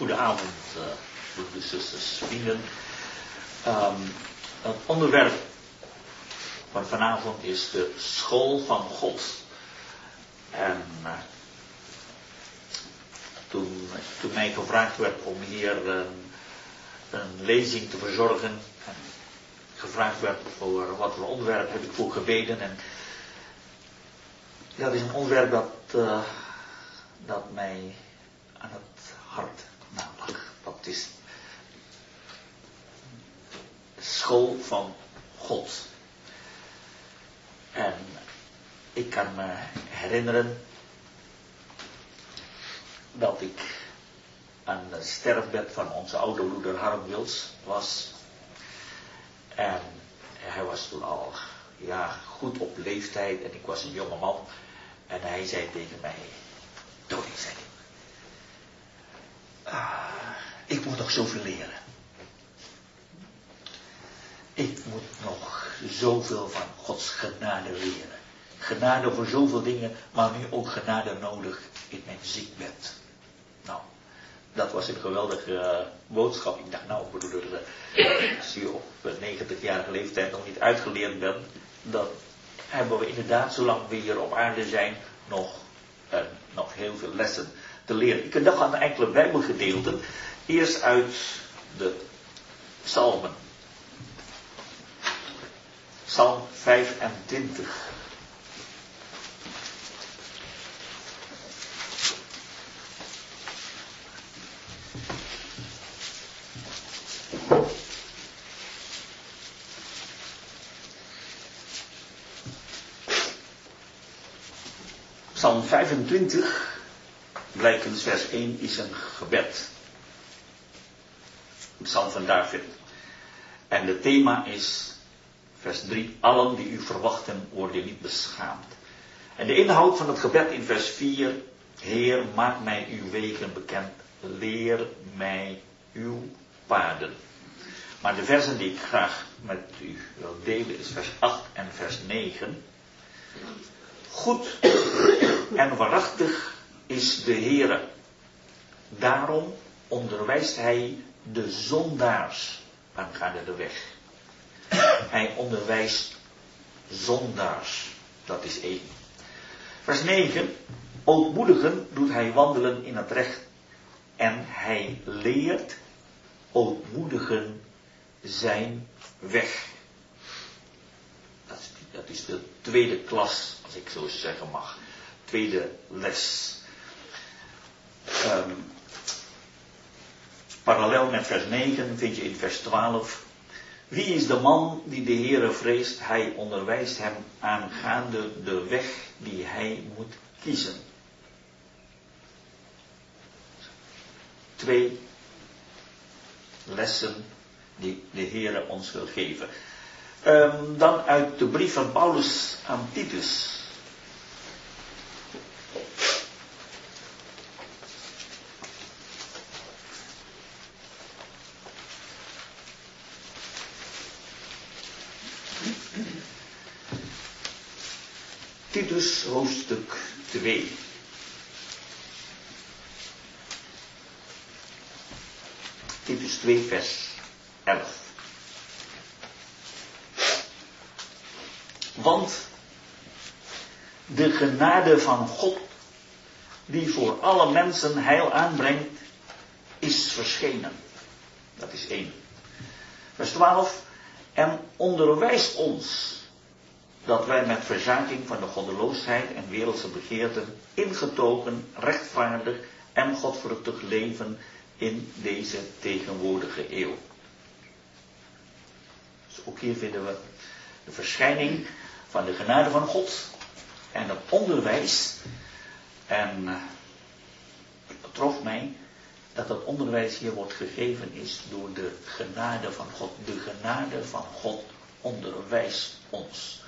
Goedenavond, uh, broeders, zusters, vrienden. Um, het onderwerp van vanavond is de school van God. En uh, toen, toen mij gevraagd werd om hier een, een lezing te verzorgen, en gevraagd werd voor wat voor onderwerp, heb ik voor gebeden. En dat is een onderwerp dat, uh, dat mij aan het hart Dat is school van God. En ik kan me herinneren dat ik aan het sterfbed van onze oude broeder Harm Wils was. En hij was toen al ja, goed op leeftijd en ik was een jonge man. En hij zei tegen mij, Tony, zei hij, ah, ik moet nog zoveel leren. Ik moet nog zoveel van Gods genade leren. Genade voor zoveel dingen, maar nu ook genade nodig in mijn ziekbed. Nou, dat was een geweldige uh, boodschap. Ik dacht, nou, broeder, uh, als je op 90-jarige leeftijd nog niet uitgeleerd bent, dan hebben we inderdaad, zolang we hier op aarde zijn, nog, nog heel veel lessen te leren. Ik dacht aan enkele bijbelgedeelten. Eerst uit de psalmen. Psalm 25. Psalm 25, blijkens vers 1, is een gebed. Psalm van David. En het thema is, vers 3, allen die u verwachten worden niet beschaamd. En de inhoud van het gebed in vers 4, Heer, maak mij uw wegen bekend, leer mij uw paden. Maar de versen die ik graag met u wil delen is vers 8 en vers 9. Goed en waarachtig is de Heere. Daarom onderwijst hij de zondaars aangaande de weg. Hij onderwijst zondaars. Dat is één. Vers 9. Ootmoedigen doet hij wandelen in het recht. En hij leert ootmoedigen zijn weg. Dat is, dat is de tweede klas, als ik zo zeggen mag. Tweede les. Um, parallel met vers 9 vind je in vers 12. Wie is de man die de Heere vreest? Hij onderwijst hem aangaande de weg die hij moet kiezen. Twee lessen die de Heere ons wil geven. Um, dan uit de brief van Paulus aan. Titus hoofdstuk 2. Titus 2 vers 11. Want de genade van God, die voor alle mensen heil aanbrengt, is verschenen. Dat is één. Vers 12. En onderwijs ons dat wij met verzaking van de goddeloosheid en wereldse begeerten ingetogen, rechtvaardig en godvruchtig leven in deze tegenwoordige eeuw. Dus ook hier vinden we de verschijning van de genade van God en het onderwijs. En uh, het betrof mij dat het onderwijs hier wordt gegeven is door de genade van God. De genade van God onderwijst ons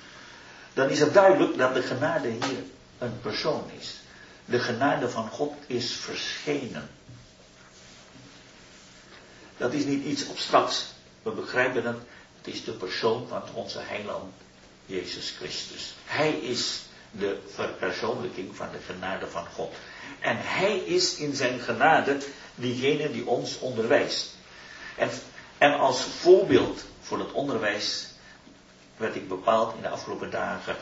dan is het duidelijk dat de genade hier een persoon is. De genade van God is verschenen. Dat is niet iets abstracts. We begrijpen het. Het is de persoon van onze heiland Jezus Christus. Hij is de verpersoonlijking van de genade van God. En hij is in zijn genade diegene die ons onderwijst. En, en als voorbeeld voor het onderwijs werd ik bepaald in de afgelopen dagen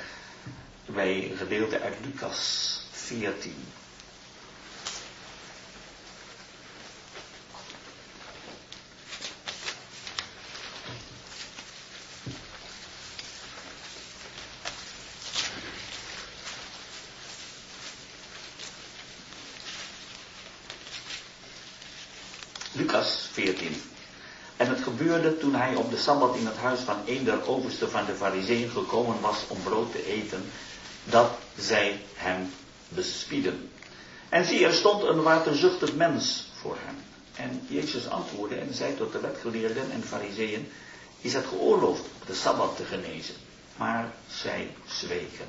bij een gedeelte uit Lucas 14. Lucas 14. En het gebeurde toen op de Sabbat in het huis van een der oversten van de fariseeën gekomen was om brood te eten, dat zij hem bespieden. En zie, er stond een waterzuchtig mens voor hem. En Jezus antwoordde en zei tot de wetgeleerden en fariseeën, is het geoorloofd de Sabbat te genezen? Maar zij zwegen.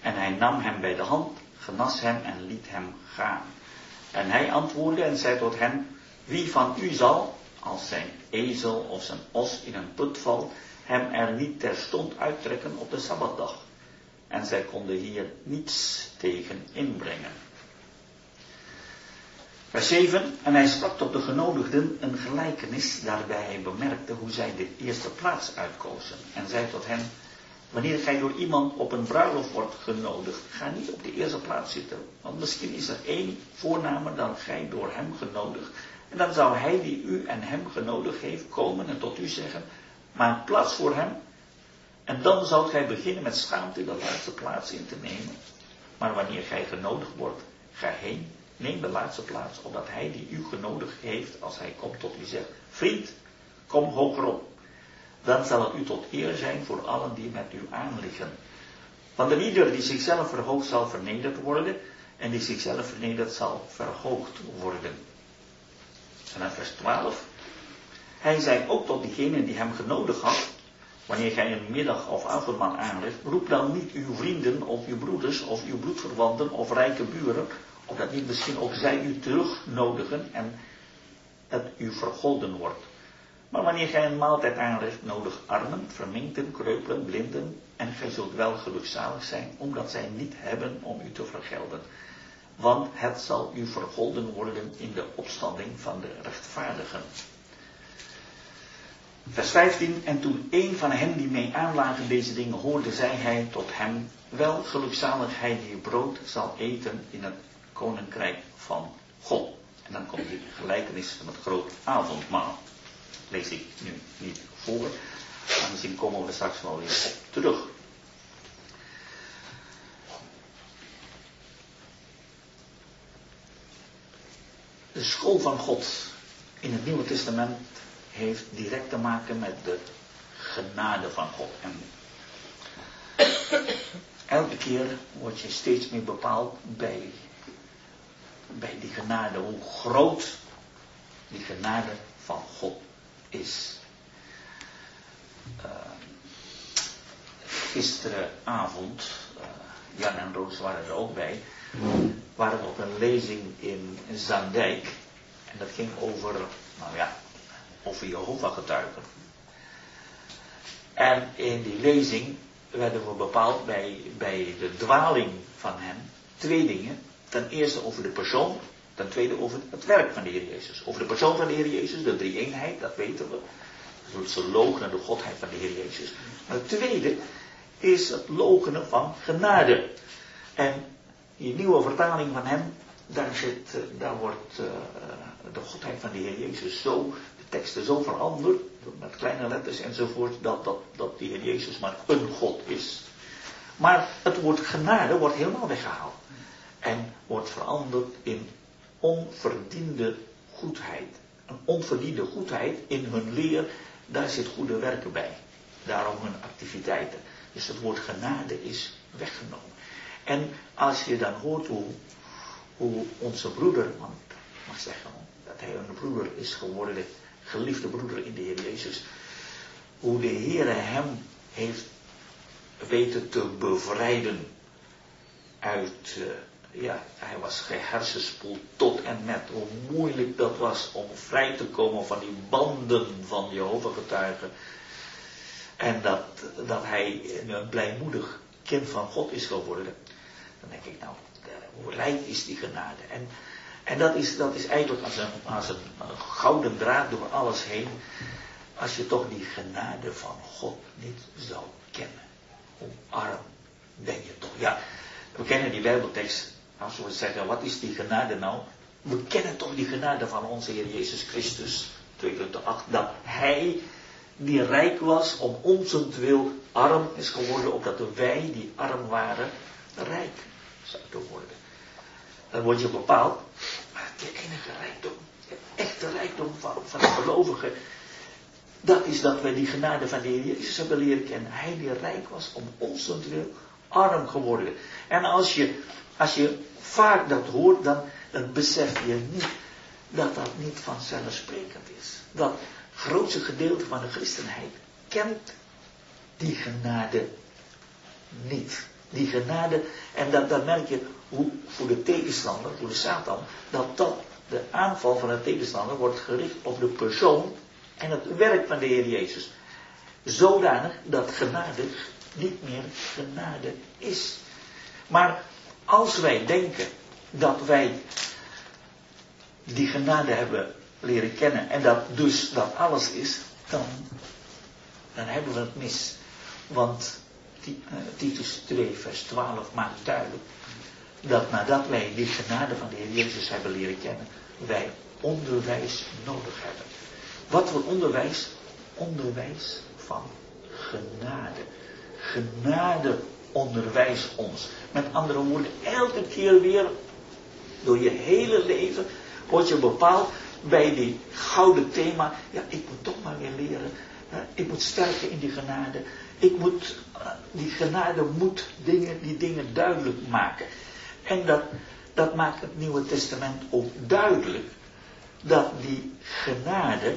En hij nam hem bij de hand, genas hem en liet hem gaan. En hij antwoordde en zei tot hem, wie van u zal, als zijn ezel of zijn os in een put valt, hem er niet terstond uittrekken op de Sabbatdag? En zij konden hier niets tegen inbrengen. Vers 7. En hij sprak tot de genodigden een gelijkenis, daarbij hij bemerkte hoe zij de eerste plaats uitkozen. En zei tot hen, wanneer gij door iemand op een bruiloft wordt genodigd, ga niet op de eerste plaats zitten. Want misschien is er één voornamer dan gij door hem genodigd. En dan zou hij die u en hem genodigd heeft komen en tot u zeggen, maak plaats voor hem en dan zal gij beginnen met schaamte de laatste plaats in te nemen. Maar wanneer gij genodigd wordt, ga heen, neem de laatste plaats, opdat hij die u genodigd heeft, als hij komt tot u zegt, vriend, kom hogerop. Dan zal het u tot eer zijn voor allen die met u aanliggen. Want de ieder die zichzelf verhoogt zal vernederd worden, en die zichzelf vernederd zal verhoogd worden. Dan vers 12. Hij zei ook tot diegene die hem genodigd had, Wanneer gij een middag of avondmaal aanlegt, roep dan niet uw vrienden of uw broeders of uw bloedverwanten of rijke buren, opdat niet misschien ook zij u terugnodigen en het u vergolden wordt. Maar wanneer gij een maaltijd aanlegt, nodig armen, verminkten, kreupelen, blinden, en gij zult wel gelukzalig zijn, omdat zij niet hebben om u te vergelden. Want het zal u vergolden worden in de opstanding van de rechtvaardigen. Vers 15. En toen een van hen die mee aanlagen deze dingen hoorde, zei hij tot hem, wel gelukzalig hij die brood zal eten in het koninkrijk van God. En dan komt die gelijkenis van het groot avondmaal. Lees ik nu niet voor, misschien komen we straks wel weer op terug. De school van God in het Nieuwe Testament heeft direct te maken met de genade van God. En elke keer word je steeds meer bepaald bij, bij die genade, hoe groot die genade van God is. Uh, gisteravond, uh, Jan en Roos waren er ook bij, waren op een lezing in Zandijk. En dat ging over, nou ja, over Jehovah getuigen. En in die lezing werden we bepaald bij, bij de dwaling van hem twee dingen. Ten eerste over de persoon, ten tweede over het werk van de Heer Jezus. Over de persoon van de Heer Jezus, de drie-eenheid, dat weten we. Ze logenen de godheid van de Heer Jezus. Maar het tweede is het logenen van genade. En die nieuwe vertaling van hem, daar, zit, eh, wordt uh, de godheid van de Heer Jezus zo teksten zo veranderd, met kleine letters enzovoort, dat, dat, dat die Heer Jezus maar een God is. Maar het woord genade wordt helemaal weggehaald. En wordt veranderd in onverdiende goedheid. Een onverdiende goedheid in hun leer, daar zit goede werken bij. Daarom hun activiteiten. Dus het woord genade is weggenomen. En als je dan hoort hoe, hoe onze broeder, want ik mag zeggen dat hij een broeder is geworden, geliefde broeder in de Heer Jezus, hoe de Heer hem heeft weten te bevrijden uit, uh, ja, hij was gehersenspoeld tot en met, hoe moeilijk dat was om vrij te komen van die banden van Jehovah getuigen. En dat, dat hij een blijmoedig kind van God is geworden. Dan denk ik, nou, Hoe rijk is die genade. En, en dat, is, dat is eigenlijk als een, als een gouden draad door alles heen. Als je toch die genade van God niet zou kennen. Hoe arm ben je toch. Ja, we kennen die Bijbeltekst. Als we zeggen, wat is die genade nou? We kennen toch die genade van onze Heer Jezus Christus. 2 8, dat Hij die rijk was om wil arm is geworden, opdat wij die arm waren, rijk zouden worden. Dan word je bepaald, maar de enige rijkdom, de echte rijkdom van, van de gelovige, dat is dat wij die genade van de Heer Jezus hebben leren kennen. Hij die rijk was om wil arm geworden. En als je, als je vaak dat hoort, dan, dan besef je niet dat dat niet vanzelfsprekend is. Dat grootste gedeelte van de christenheid kent die genade niet. Die genade, en dat, dan merk je hoe voor de tegenstander, voor de Satan, dat dat de aanval van de tegenstander wordt gericht op de persoon en het werk van de Heer Jezus. Zodanig dat genade niet meer genade is. Maar als wij denken dat wij die genade hebben leren kennen en dat dus dat alles is, dan, dan hebben we het mis. Want Titus 2 vers 12 maakt duidelijk dat nadat wij die genade van de Heer Jezus hebben leren kennen, wij onderwijs nodig hebben. Wat voor onderwijs? Onderwijs van genade. Genade onderwijst ons. Met andere woorden, elke keer weer door je hele leven word je bepaald bij die gouden thema. Ja, ik moet toch maar weer leren. Ik moet sterken in die genade. Ik moet, eh, die genade moet dingen, die dingen duidelijk maken. En dat, dat maakt het Nieuwe Testament ook duidelijk. Dat die genade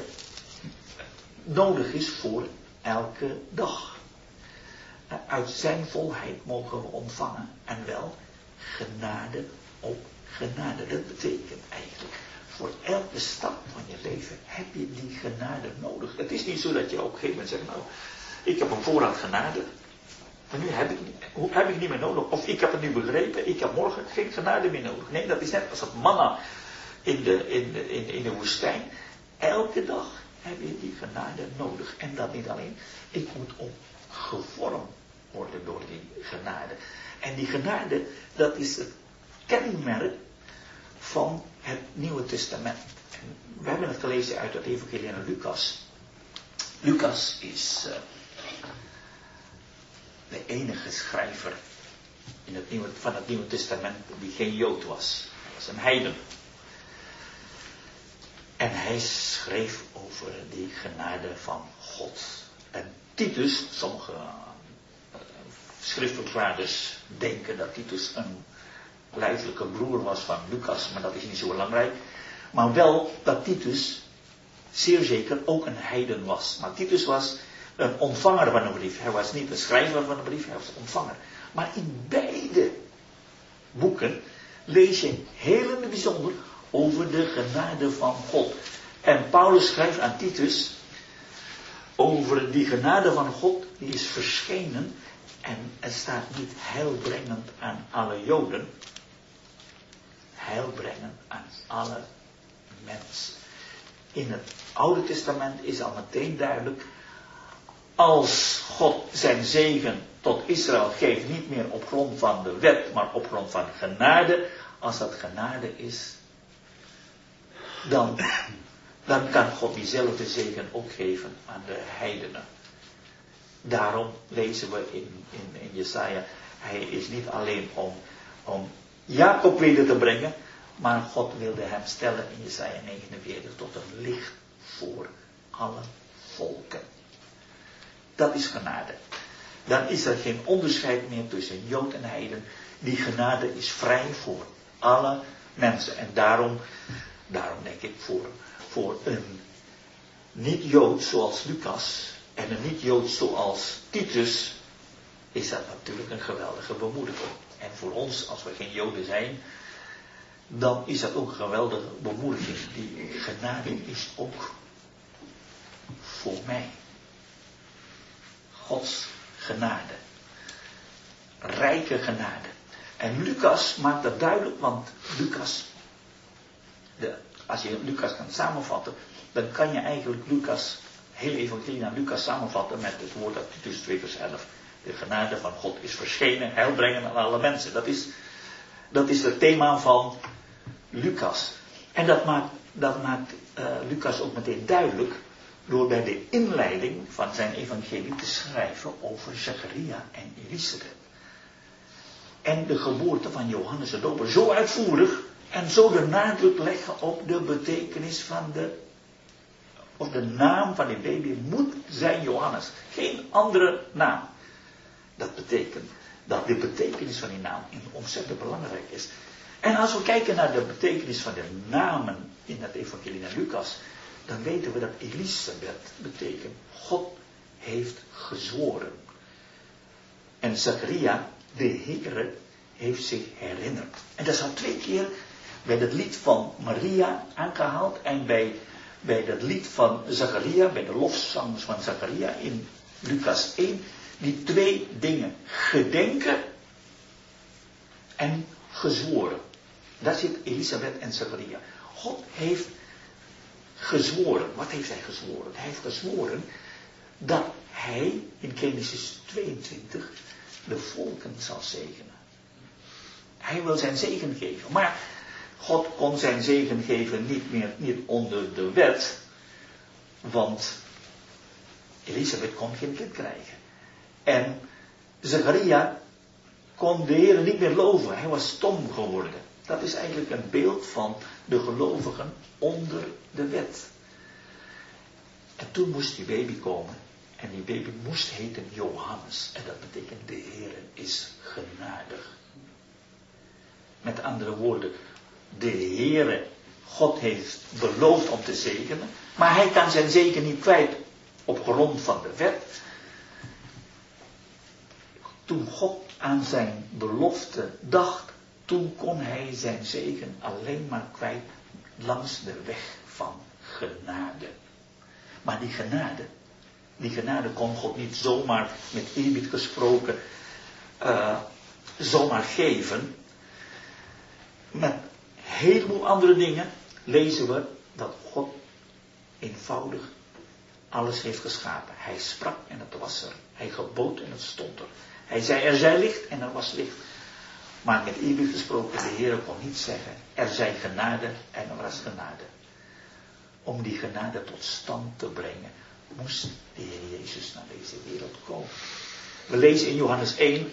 nodig is voor elke dag. Uit zijn volheid mogen we ontvangen. En wel genade op genade. Dat betekent eigenlijk voor elke stap van je leven heb je die genade nodig. Het is niet zo dat je op een gegeven moment zegt, nou, ik heb een voorraad genade. Maar nu heb ik, heb ik niet meer nodig. Of ik heb het nu begrepen, ik heb morgen geen genade meer nodig. Nee, dat is net als dat manna in de, in de, in, in de woestijn. Elke dag heb je die genade nodig. En dat niet alleen. Ik moet ook gevormd worden door die genade. En die genade, dat is het kenmerk van het Nieuwe Testament. En we hebben het gelezen uit het Evangelie van Lucas. Lucas is uh, de enige schrijver in het Nieuwe, van het Nieuwe Testament die geen Jood was. Hij was een heiden. En hij schreef over die genade van God. En Titus, sommige uh, schriftverklaarders denken dat Titus een lijfelijke broer was van Lucas, maar dat is niet zo belangrijk. Maar wel dat Titus zeer zeker ook een heiden was. Maar Titus was een ontvanger van een brief. Hij was niet een schrijver van een brief, hij was ontvanger. Maar in beide boeken lees je heel in het bijzonder over de genade van God. En Paulus schrijft aan Titus over die genade van God, die is verschenen. En het staat niet heilbrengend aan alle Joden, heil brengen aan alle mensen. In het Oude Testament is al meteen duidelijk, als God zijn zegen tot Israël geeft, niet meer op grond van de wet, maar op grond van genade, als dat genade is, dan, dan kan God diezelfde zegen ook geven aan de heidenen. Daarom lezen we in, in, Jesaja, hij is niet alleen om, om Jacob wilde te brengen, maar God wilde hem stellen in Jesaja 49 tot een licht voor alle volken. Dat is genade. Dan is er geen onderscheid meer tussen Jood en Heiden. Die genade is vrij voor alle mensen. En daarom, daarom denk ik voor, voor een niet-Jood zoals Lucas en een niet-Jood zoals Titus, is dat natuurlijk een geweldige bemoediging. En voor ons, als we geen Joden zijn, dan is dat ook een geweldige bemoediging. Die genade is ook voor mij. Gods genade. Rijke genade. En Lucas maakt dat duidelijk, want Lucas, de, als je Lucas kan samenvatten, dan kan je eigenlijk Lucas, heel evangelie naar Lucas samenvatten met het woord uit Titus 2 vers 11. De genade van God is verschenen, heilbrengen aan alle mensen. Dat is, dat is het thema van Lucas. En dat maakt, dat maakt uh, Lucas ook meteen duidelijk door bij de inleiding van zijn evangelie te schrijven over Zacharia en Elisabeth. En de geboorte van Johannes de Doper. Zo uitvoerig en zo de nadruk leggen op de betekenis van de, of de naam van die baby moet zijn Johannes. Geen andere naam. Dat betekent dat de betekenis van die naam ontzettend belangrijk is. En als we kijken naar de betekenis van de namen in het evangelie naar Lucas, dan weten we dat Elisabeth betekent God heeft gezworen. En Zacharia, de Heere, heeft zich herinnerd. En dat is al twee keer bij het lied van Maria aangehaald en bij, bij dat lied van Zacharia, bij de lofzangers van Zacharia in Lucas 1, die twee dingen, gedenken en gezworen. Daar zit Elisabeth en Zacharia. God heeft gezworen. Wat heeft hij gezworen? Hij heeft gezworen dat hij in Genesis 22 de volken zal zegenen. Hij wil zijn zegen geven. Maar God kon zijn zegen geven niet meer niet onder de wet. Want Elisabeth kon geen kind krijgen. En Zacharia kon de Heer niet meer loven. Hij was stom geworden. Dat is eigenlijk een beeld van de gelovigen onder de wet. En toen moest die baby komen. En die baby moest heten Johannes. En dat betekent de Heer is genadig. Met andere woorden, de Heere, God heeft beloofd om te zegenen. Maar hij kan zijn zegen niet kwijt op grond van de wet. Toen God aan zijn belofte dacht, toen kon hij zijn zegen alleen maar kwijt langs de weg van genade. Maar die genade, die genade kon God niet zomaar met eerbied gesproken uh, zomaar geven. Met een heleboel andere dingen lezen we dat God eenvoudig alles heeft geschapen. Hij sprak en het was er. Hij gebood en het stond er. Hij zei er zij licht en er was licht. Maar met eerbied gesproken, de Heer kon niet zeggen, er zij genade en er was genade. Om die genade tot stand te brengen, moest de Heer Jezus naar deze wereld komen. We lezen in Johannes 1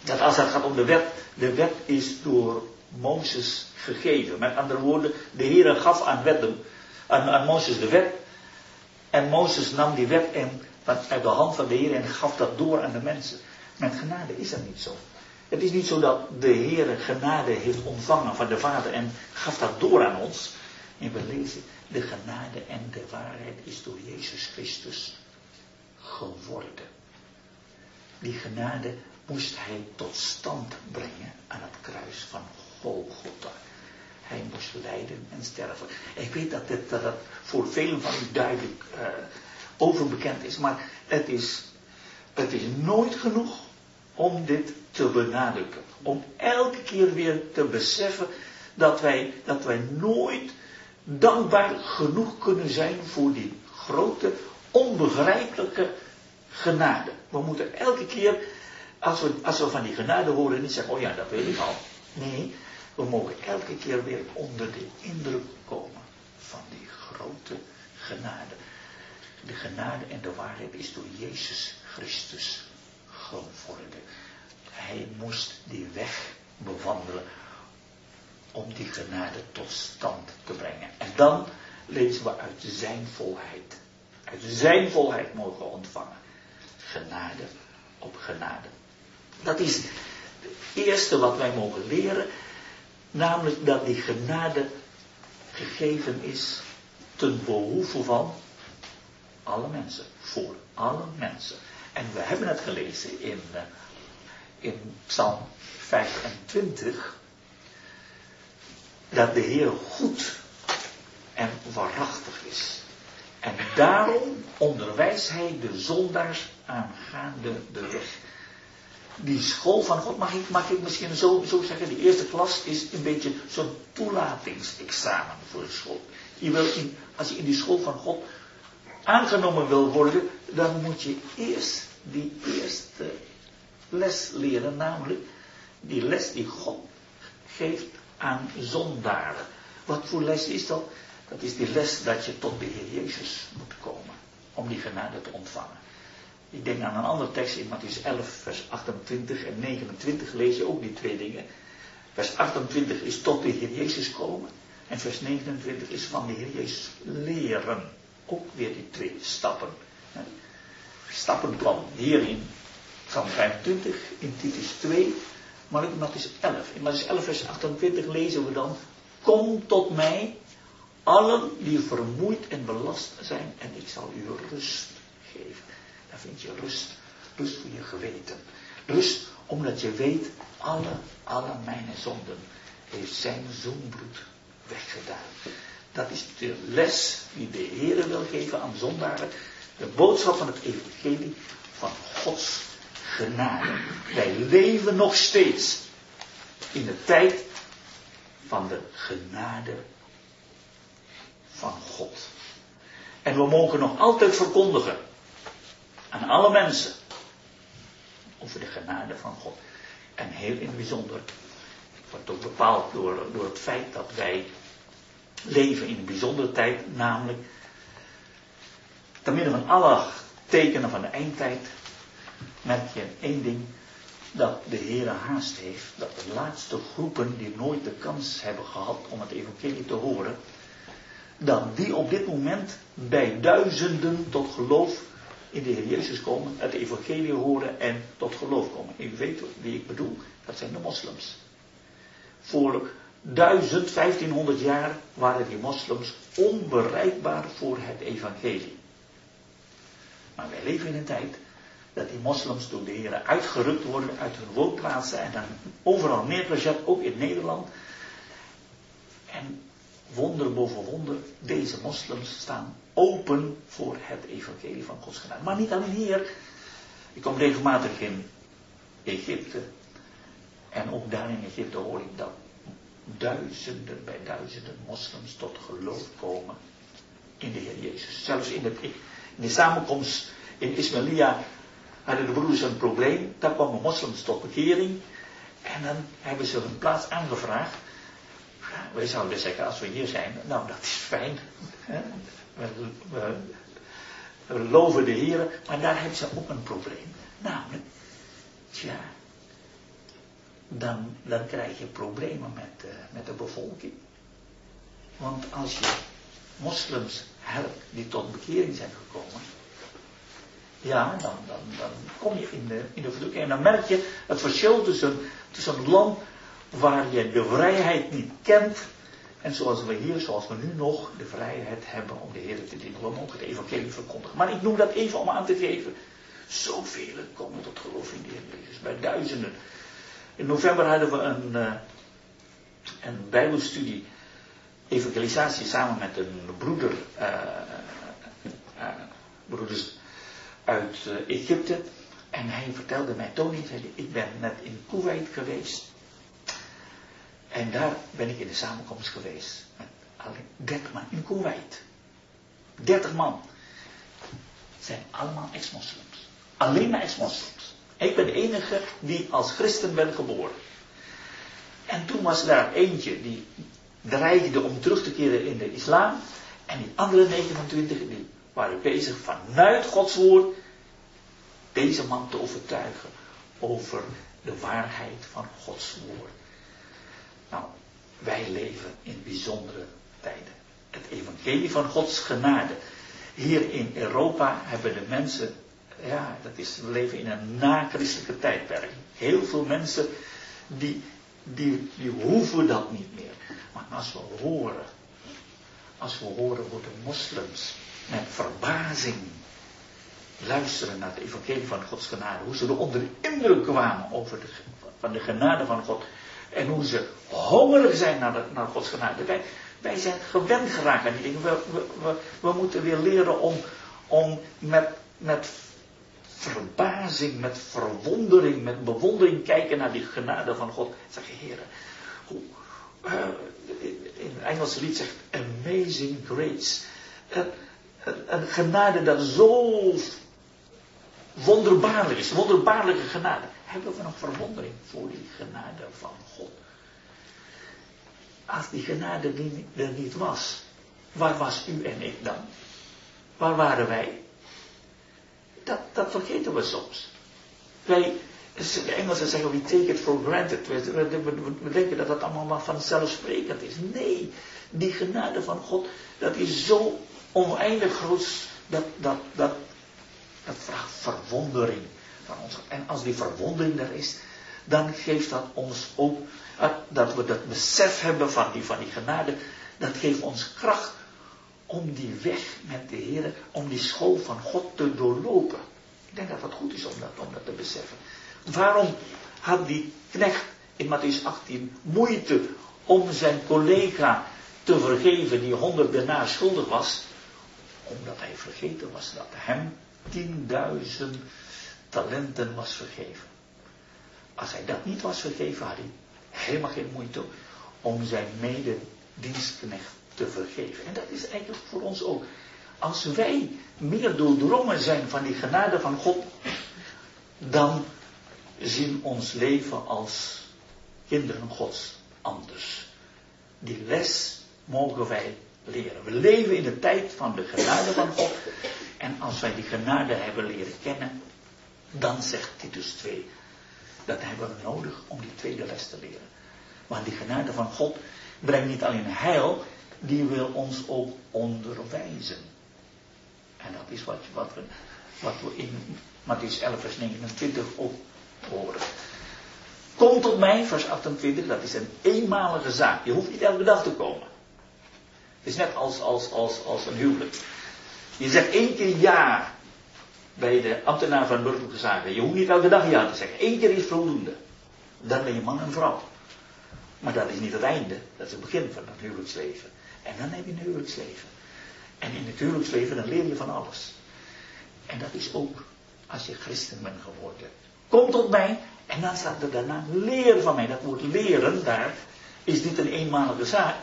dat als het gaat om de wet, de wet is door Mozes gegeven. Met andere woorden, de Heer gaf aan, aan, aan Mozes de wet. En Mozes nam die wet en, uit de hand van de Heer en gaf dat door aan de mensen. Met genade is dat niet zo. Het is niet zo dat de Heer genade heeft ontvangen van de Vader en gaf dat door aan ons. En we lezen, de genade en de waarheid is door Jezus Christus geworden. Die genade moest hij tot stand brengen aan het kruis van Golgotha. Hij moest lijden en sterven. Ik weet dat, dit, dat voor velen van u duidelijk uh, overbekend is, maar het is, het is nooit genoeg om dit te benadrukken. Om elke keer weer te beseffen dat wij, dat wij nooit dankbaar genoeg kunnen zijn voor die grote, onbegrijpelijke genade. We moeten elke keer, als we, als we van die genade horen, niet zeggen, oh ja, dat weet ik al. Nee, we mogen elke keer weer onder de indruk komen van die grote genade. De genade en de waarheid is door Jezus Christus Hij moest die weg bewandelen om die genade tot stand te brengen. En dan lezen we uit zijn volheid. Uit zijn volheid mogen ontvangen. Genade op genade. Dat is het eerste wat wij mogen leren. Namelijk dat die genade gegeven is ten behoeve van alle mensen. Voor alle mensen. En we hebben het gelezen in, uh, in Psalm 25. Dat de Heer goed en waarachtig is. En daarom onderwijst hij de zondaars aangaande de weg. die school van God, mag ik, mag ik misschien zo, zo zeggen, die eerste klas is een beetje zo'n toelatingsexamen voor de school. Je wil in, als je in die school van God aangenomen wil worden, dan moet je eerst die eerste les leren, namelijk die les die God geeft aan zondaren. Wat voor les is dat? Dat is die les dat je tot de Heer Jezus moet komen, om die genade te ontvangen. Ik denk aan een andere tekst in Matthäus 11, vers 28 en 29 lees je ook die twee dingen. Vers 28 is tot de Heer Jezus komen. En vers 29 is van de Heer Jezus leren. Ook weer die twee stappen. Stappenplan hier in Psalm 25, in Titus 2, maar ook in Matthäus 11. In Matthäus 11 vers 28 lezen we dan, Kom tot mij, allen die vermoeid en belast zijn, en ik zal u rust geven. Dan vind je rust, rust voor je geweten. Rust omdat je weet, alle, alle mijn zonden heeft zijn zoenbloed weggedaan. Dat is de les die de Heer wil geven aan zondaren. De boodschap van het evangelie van Gods genade. Wij leven nog steeds in de tijd van de genade van God. En we mogen nog altijd verkondigen aan alle mensen over de genade van God. En heel in het bijzonder wordt ook bepaald door, door het feit dat wij leven in een bijzondere tijd, namelijk te midden van alle tekenen van de eindtijd, merk je één ding, dat de Heer haast heeft, dat de laatste groepen die nooit de kans hebben gehad om het evangelie te horen, dat die op dit moment bij duizenden tot geloof in de Heer Jezus komen, het evangelie horen en tot geloof komen. U weet wie ik bedoel, dat zijn de moslims. Voor 1000, 1500 jaar waren die moslims onbereikbaar voor het evangelie. Maar wij leven in een tijd dat die moslims door de heren uitgerukt worden uit hun woonplaatsen en dan overal neergezet, ook in Nederland. En wonder boven wonder, deze moslims staan open voor het evangelie van Gods. Maar niet alleen hier. Ik kom regelmatig in Egypte. En ook daar in Egypte hoor ik dat duizenden bij duizenden moslims tot geloof komen in de Heer Jezus. Zelfs in, in de samenkomst in Ismailia hadden de broeders een probleem. Daar kwamen moslims tot bekering. En dan hebben ze een plaats aangevraagd. Ja, wij zouden zeggen, als we hier zijn, nou dat is fijn. We, we, loven de Heer, maar daar hebben ze ook een probleem. Namelijk, tja, dan, dan krijg je problemen met, uh, met de bevolking. Want als je moslims helpt die tot bekering zijn gekomen, ja, dan, dan, dan kom je in de, in de. En dan merk je het verschil tussen, tussen een land waar je de vrijheid niet kent. En zoals we hier, zoals we nu nog, de vrijheid hebben om de Heer te dienen. We mogen het evangelie verkondigen. Maar ik noem dat even om aan te geven. Zoveel komen tot geloof in de Heer Jezus. Bij duizenden. In november hadden we een, uh, een bijbelstudie. Evangelisatie samen met een broeder. Uh, uh, broeders uit Egypte. En hij vertelde mij, Tony, zei ik ben net in Kuwait geweest. En daar ben ik in de samenkomst geweest. Met alleen 30 man in Kuwait. 30 man. Zijn allemaal ex-moslims. Alleen maar ex-moslims. Ik ben de enige die als christen ben geboren. En toen was daar eentje die dreigde om terug te keren in de islam. En die andere 29 die waren bezig vanuit Gods woord deze man te overtuigen over de waarheid van Gods woord. Nou, wij leven in bijzondere tijden. Het evangelie van Gods genade. Hier in Europa hebben de mensen, ja, dat is, we leven in een na-christelijke tijdperk. Heel veel mensen die, die, die hoeven dat niet meer. Maar als we horen, als we horen hoe de moslims met verbazing luisteren naar het evangelie van Gods genade. Hoe ze er onder de indruk kwamen over de, van de genade van God. En hoe ze hongerig zijn naar, de, naar Gods genade. Wij, wij zijn gewend geraakt aan die dingen. We, we, we, we moeten weer leren om, om met, met verbazing, met verwondering, met bewondering kijken naar die genade van God. Zeg je, heren, uh, in het Engelse lied zegt amazing grace. Een, een, genade dat zo wonderbaarlijk is, wonderbaarlijke genade. Hebben we nog verwondering voor die genade van God? Als die genade er niet was, waar was u en ik dan? Waar waren wij? Dat, dat vergeten we soms. Wij, de Engelsen zeggen, we take it for granted. We, denken dat dat allemaal maar vanzelfsprekend is. Nee, die genade van God, dat is zo oneindig groot, dat, dat, dat, dat vraagt verwondering van ons. En als die verwondering er is, dan geeft dat ons ook, eh, dat we dat besef hebben van die, van die genade, dat geeft ons kracht om die weg met de Heer, om die school van God te doorlopen. Ik denk dat het goed is om dat, om dat te beseffen. Waarom had die knecht in Matthäus 18 moeite om zijn collega te vergeven die honderd denaar schuldig was? Omdat hij vergeten was dat hem tienduizend talenten was vergeven. Als hij dat niet was vergeven, had hij helemaal geen moeite om zijn mededienstknecht te vergeven. En dat is eigenlijk voor ons ook. Als wij meer doordrongen zijn van die genade van God, dan zien ons leven als kinderen Gods anders. Die les mogen wij leren. We leven in de tijd van de genade van God. En als wij die genade hebben leren kennen, dan zegt Titus 2, dat hebben we nodig om die tweede les te leren. Want die genade van God brengt niet alleen heil, die wil ons ook onderwijzen. En dat is wat, wat, we, wat we in Matthäus 11, vers 29 ook horen. Kom tot mij, vers 28, dat is een eenmalige zaak. Je hoeft niet elke dag te komen. Het is net als, als, als, als een huwelijk. Je zegt één keer ja bij de ambtenaar van burgerlijke zaken. Je hoeft niet elke dag ja te zeggen. Eén keer is voldoende. Dan ben je man en vrouw. Maar dat is niet het einde. Dat is het begin van het huwelijksleven. En dan heb je een huwelijksleven. En in het huwelijksleven dan leer je van alles. En dat is ook als je christen bent geworden. Kom tot mij en dan staat er daarna leer van mij. Dat woord leren daar is niet een eenmalige zaak.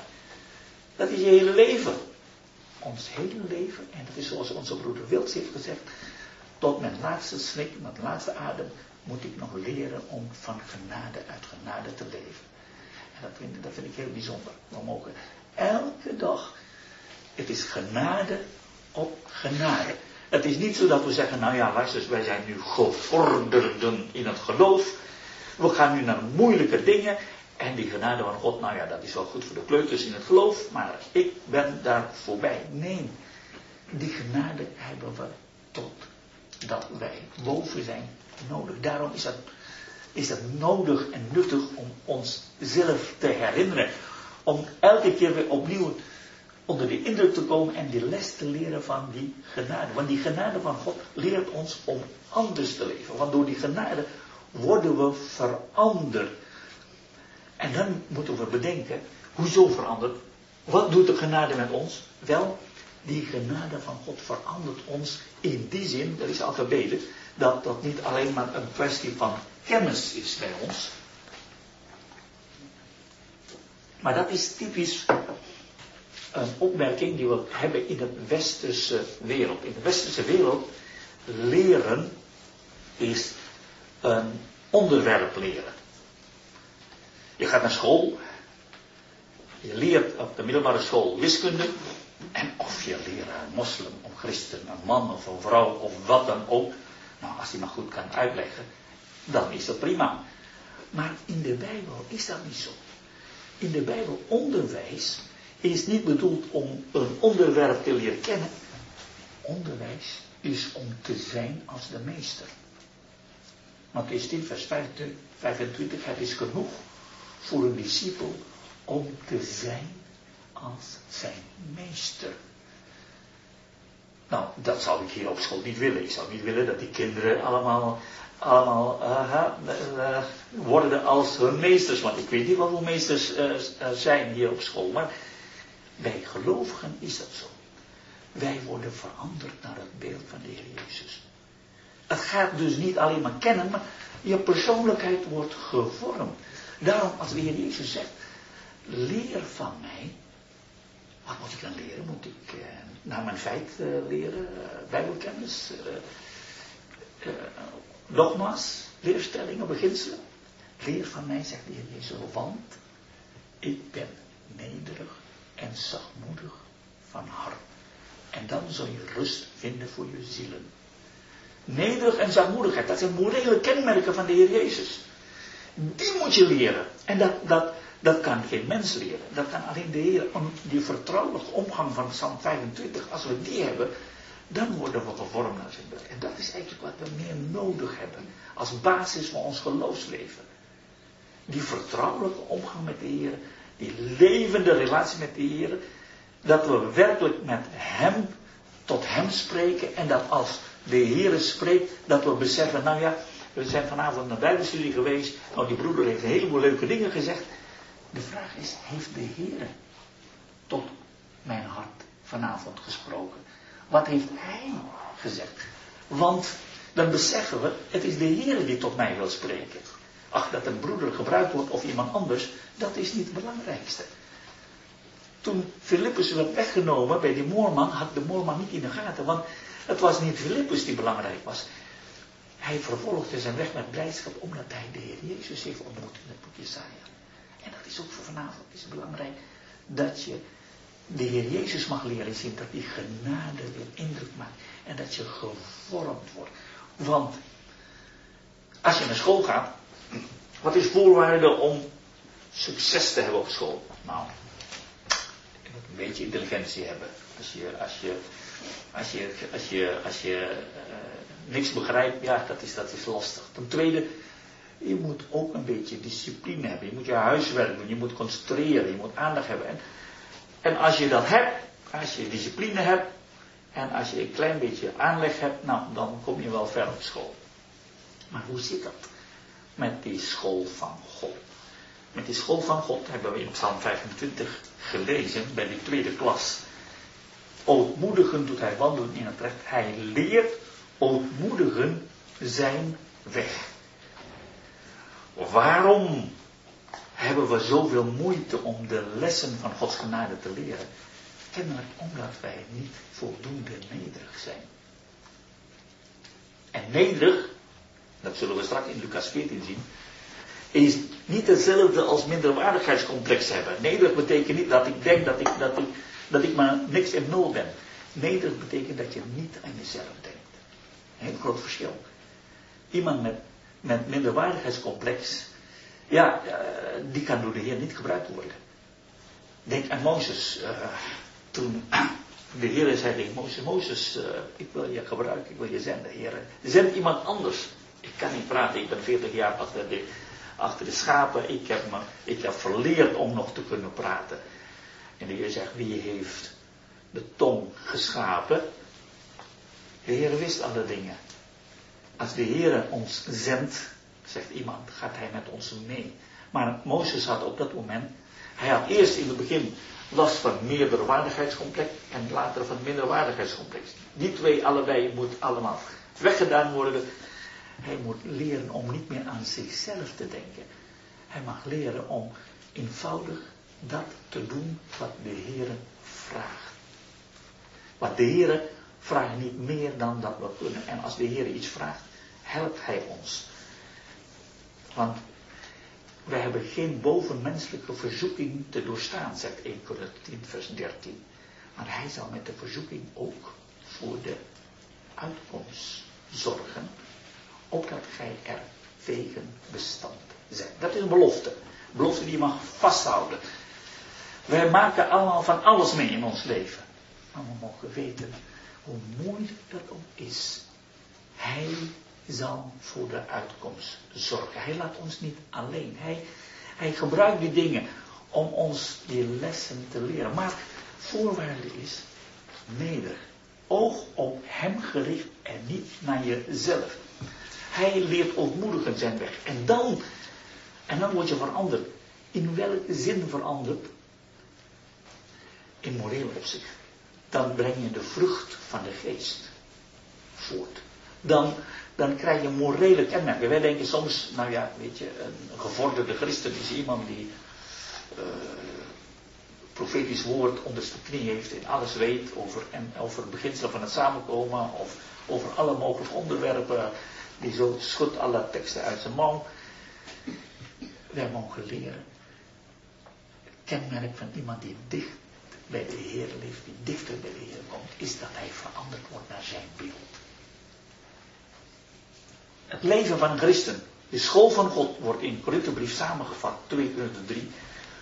Dat is je hele leven. Ons hele leven. En dat is zoals onze broeder Wils heeft gezegd. Tot mijn laatste snik, mijn laatste adem, moet ik nog leren om van genade uit genade te leven. En dat vind, dat vind ik heel bijzonder. We mogen elke dag. Het is genade op genade. Het is niet zo dat we zeggen, nou ja, luister, wij zijn nu gevorderden in het geloof. We gaan nu naar moeilijke dingen. En die genade van God, nou ja, dat is wel goed voor de kleuters in het geloof, maar ik ben daar voorbij. Nee, die genade hebben we tot dat wij boven zijn nodig. Daarom is dat, is dat nodig en nuttig om ons zelf te herinneren om elke keer weer opnieuw onder de indruk te komen en die les te leren van die genade. Want die genade van God leert ons om anders te leven. Want door die genade worden we veranderd. En dan moeten we bedenken, hoezo veranderd? Wat doet de genade met ons? Wel, die genade van God verandert ons in die zin, dat is altijd beter, dat dat niet alleen maar een kwestie van kennis is bij ons, maar dat is typisch een opmerking die we hebben in de westerse wereld. In de westerse wereld leren is een onderwerp leren. Je gaat naar school, je leert op de middelbare school wiskunde, en of je leraar moslim of christen, een man of een vrouw of wat dan ook, nou als hij maar goed kan uitleggen, dan is dat prima. Maar in de Bijbel is dat niet zo in de Bijbel onderwijs is niet bedoeld om een onderwerp te leren kennen. Onderwijs is om te zijn als de meester. Matthäus 10, vers 25, het is genoeg voor een discipel om te zijn als zijn meester. Nou, dat zou ik hier op school niet willen. Ik zou niet willen dat die kinderen allemaal allemaal uh, worden als hun meesters. Want ik weet niet wat hun meesters uh, zijn hier op school. Maar bij gelovigen is dat zo. Wij worden veranderd naar het beeld van de Heer Jezus. Het gaat dus niet alleen maar kennen, maar je persoonlijkheid wordt gevormd. Daarom als de Heer Jezus zegt, leer van mij. Wat moet ik dan leren? Moet ik eh, naar mijn feit eh, leren? Uh, bijbelkennis? Uh, dogma's? Leerstellingen? Beginselen? Leer van mij, zegt de Heer Jezus, want ik ben nederig en zachtmoedig van hart. En dan zul je rust vinden voor je zielen. Nederig en zachtmoedigheid, dat zijn morele kenmerken van de Heer Jezus. Die moet je leren. En dat, dat, dat kan geen mens leren. Dat kan alleen de Heer. Die vertrouwelijke omgang van Psalm 25, als we die hebben, dan worden we gevormd naar zijn. En dat is eigenlijk wat we meer nodig hebben. Als basis van ons geloofsleven. Die vertrouwelijke omgang met de Heer. Die levende relatie met de Heer. Dat we werkelijk met Hem, tot Hem spreken. En dat als de Heer spreekt, dat we beseffen, nou ja, we zijn vanavond naar Bijbelstudie geweest. Nou, die broeder heeft een heleboel leuke dingen gezegd. De vraag is, heeft de Heer tot mijn hart vanavond gesproken? Wat heeft Hij gezegd? Want dan beseffen we, het is de Heer die tot mij wil spreken. Ach, dat een broeder gebruikt wordt of iemand anders, dat is niet het belangrijkste. Toen Filippus werd weggenomen bij die moorman, had de moorman niet in de gaten, want het was niet Filippus die belangrijk was. Hij vervolgde zijn weg met blijdschap omdat hij de Heer Jezus heeft ontmoet in het boek Jesaja. En dat is ook voor vanavond is belangrijk dat je de Heer Jezus mag leren zien, dat die genade weer indruk maakt en dat je gevormd wordt. Want als je naar school gaat, wat is voorwaarde om succes te hebben op school? Nou, je moet een beetje intelligentie hebben. Als je, als je, als je, als je, als je uh, niks begrijpt, ja, dat is, dat is lastig. Ten tweede, je moet ook een beetje discipline hebben. Je moet je huiswerk doen, je moet concentreren, je moet aandacht hebben. En, en als je dat hebt, als je discipline hebt, en als je een klein beetje aanleg hebt, nou, dan kom je wel ver op school. Maar hoe zit dat met die school van God? Met die school van God hebben we in Psalm 25 gelezen, bij die tweede klas. Ootmoedigen doet hij wandelen in het recht. Hij leert ootmoedigen zijn weg. Waarom hebben we zoveel moeite om de lessen van Gods genade te leren? Kennelijk omdat wij niet voldoende nederig zijn. En nederig, dat zullen we straks in Lucas 14 zien, is niet hetzelfde als minderwaardigheidscomplex hebben. Nederig betekent niet dat ik denk dat ik, dat ik, dat ik maar niks en nul ben. Nederig betekent dat je niet aan jezelf denkt. Een heel groot verschil. Iemand met, met minderwaardigheidscomplex, ja, uh, die kan door de Heer niet gebruikt worden. Denk aan Mozes. Uh, toen de Heer zei tegen Mozes, Mozes, uh, ik wil je gebruiken, ik wil je zenden, Heer. Zend iemand anders. Ik kan niet praten, ik ben 40 jaar achter de, achter de schapen. Ik heb, me, ik heb verleerd om nog te kunnen praten. En de Heer zegt, wie heeft de tong geschapen? De Heer wist alle dingen. Als de Heer ons zendt, zegt iemand, gaat hij met ons mee. Maar Mozes had op dat moment, hij had eerst in het begin last van meerderwaardigheidscomplex en later van minderwaardigheidscomplex. Die twee allebei moet allemaal weggedaan worden. Hij moet leren om niet meer aan zichzelf te denken. Hij mag leren om eenvoudig dat te doen wat de Heer vraagt. Wat de Heer vraagt niet meer dan dat we kunnen. En als de Heer iets vraagt, helpt Hij ons. Want wij hebben geen bovenmenselijke verzoeking te doorstaan, zegt 1 Korinther 10, vers 13. Maar hij zal met de verzoeking ook voor de uitkomst zorgen, opdat gij er tegen bestand zijn. Dat is een belofte. Een belofte die je mag vasthouden. Wij maken allemaal van alles mee in ons leven. Maar we mogen weten hoe moeilijk dat ook is. Hij zal voor de uitkomst zorgen. Hij laat ons niet alleen. Hij, hij gebruikt die dingen om ons die lessen te leren. Maar voorwaarde is neder. Oog op hem gericht en niet naar jezelf. Hij leert ontmoedigen zijn weg. En dan, en dan word je veranderd. In welke zin veranderd? In moreel opzicht. Dan breng je de vrucht van de geest voort. dan, dan krijg je morele kenmerken. Wij denken soms, nou ja, weet je, een gevorderde christen is iemand die uh, profetisch woord onder zijn knie heeft en alles weet over, en over het beginsel van het samenkomen of over alle mogelijke onderwerpen. Die zo schudt alle teksten uit zijn mouw. Wij mogen leren. Het kenmerk van iemand die dicht bij de Heer leeft, die dichter bij de Heer komt, is dat hij veranderd wordt naar zijn beeld. Het leven van christen, de school van God, wordt in Korinthebrief samengevat, 2 Korinthe 3,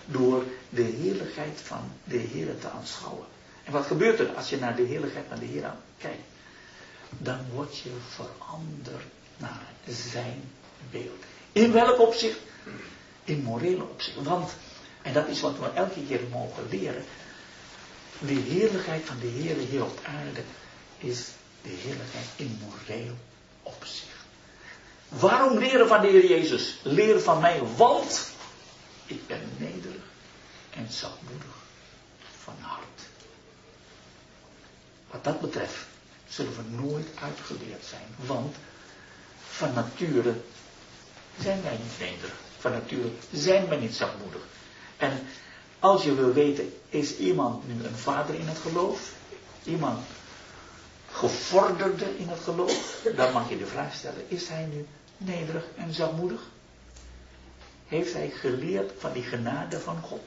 door de heerlijkheid van de Heer te aanschouwen. En wat gebeurt er als je naar de heerlijkheid van de Heer kijkt? Dan word je veranderd naar zijn beeld. In welk opzicht? In morele opzicht. Want, en dat is wat we elke keer mogen leren, de heerlijkheid van de Heer hier op aarde is de heerlijkheid in moreel opzicht. Waarom leren van de Heer Jezus? Leren van mij, want ik ben nederig en zachtmoedig van hart. Wat dat betreft zullen we nooit uitgeleerd zijn, want van nature zijn wij niet nederig. Van nature zijn wij niet zachtmoedig. En als je wil weten, is iemand nu een vader in het geloof? Iemand gevorderde in het geloof? Dan mag je de vraag stellen, is hij nu nederig en zachtmoedig? Heeft hij geleerd van die genade van God?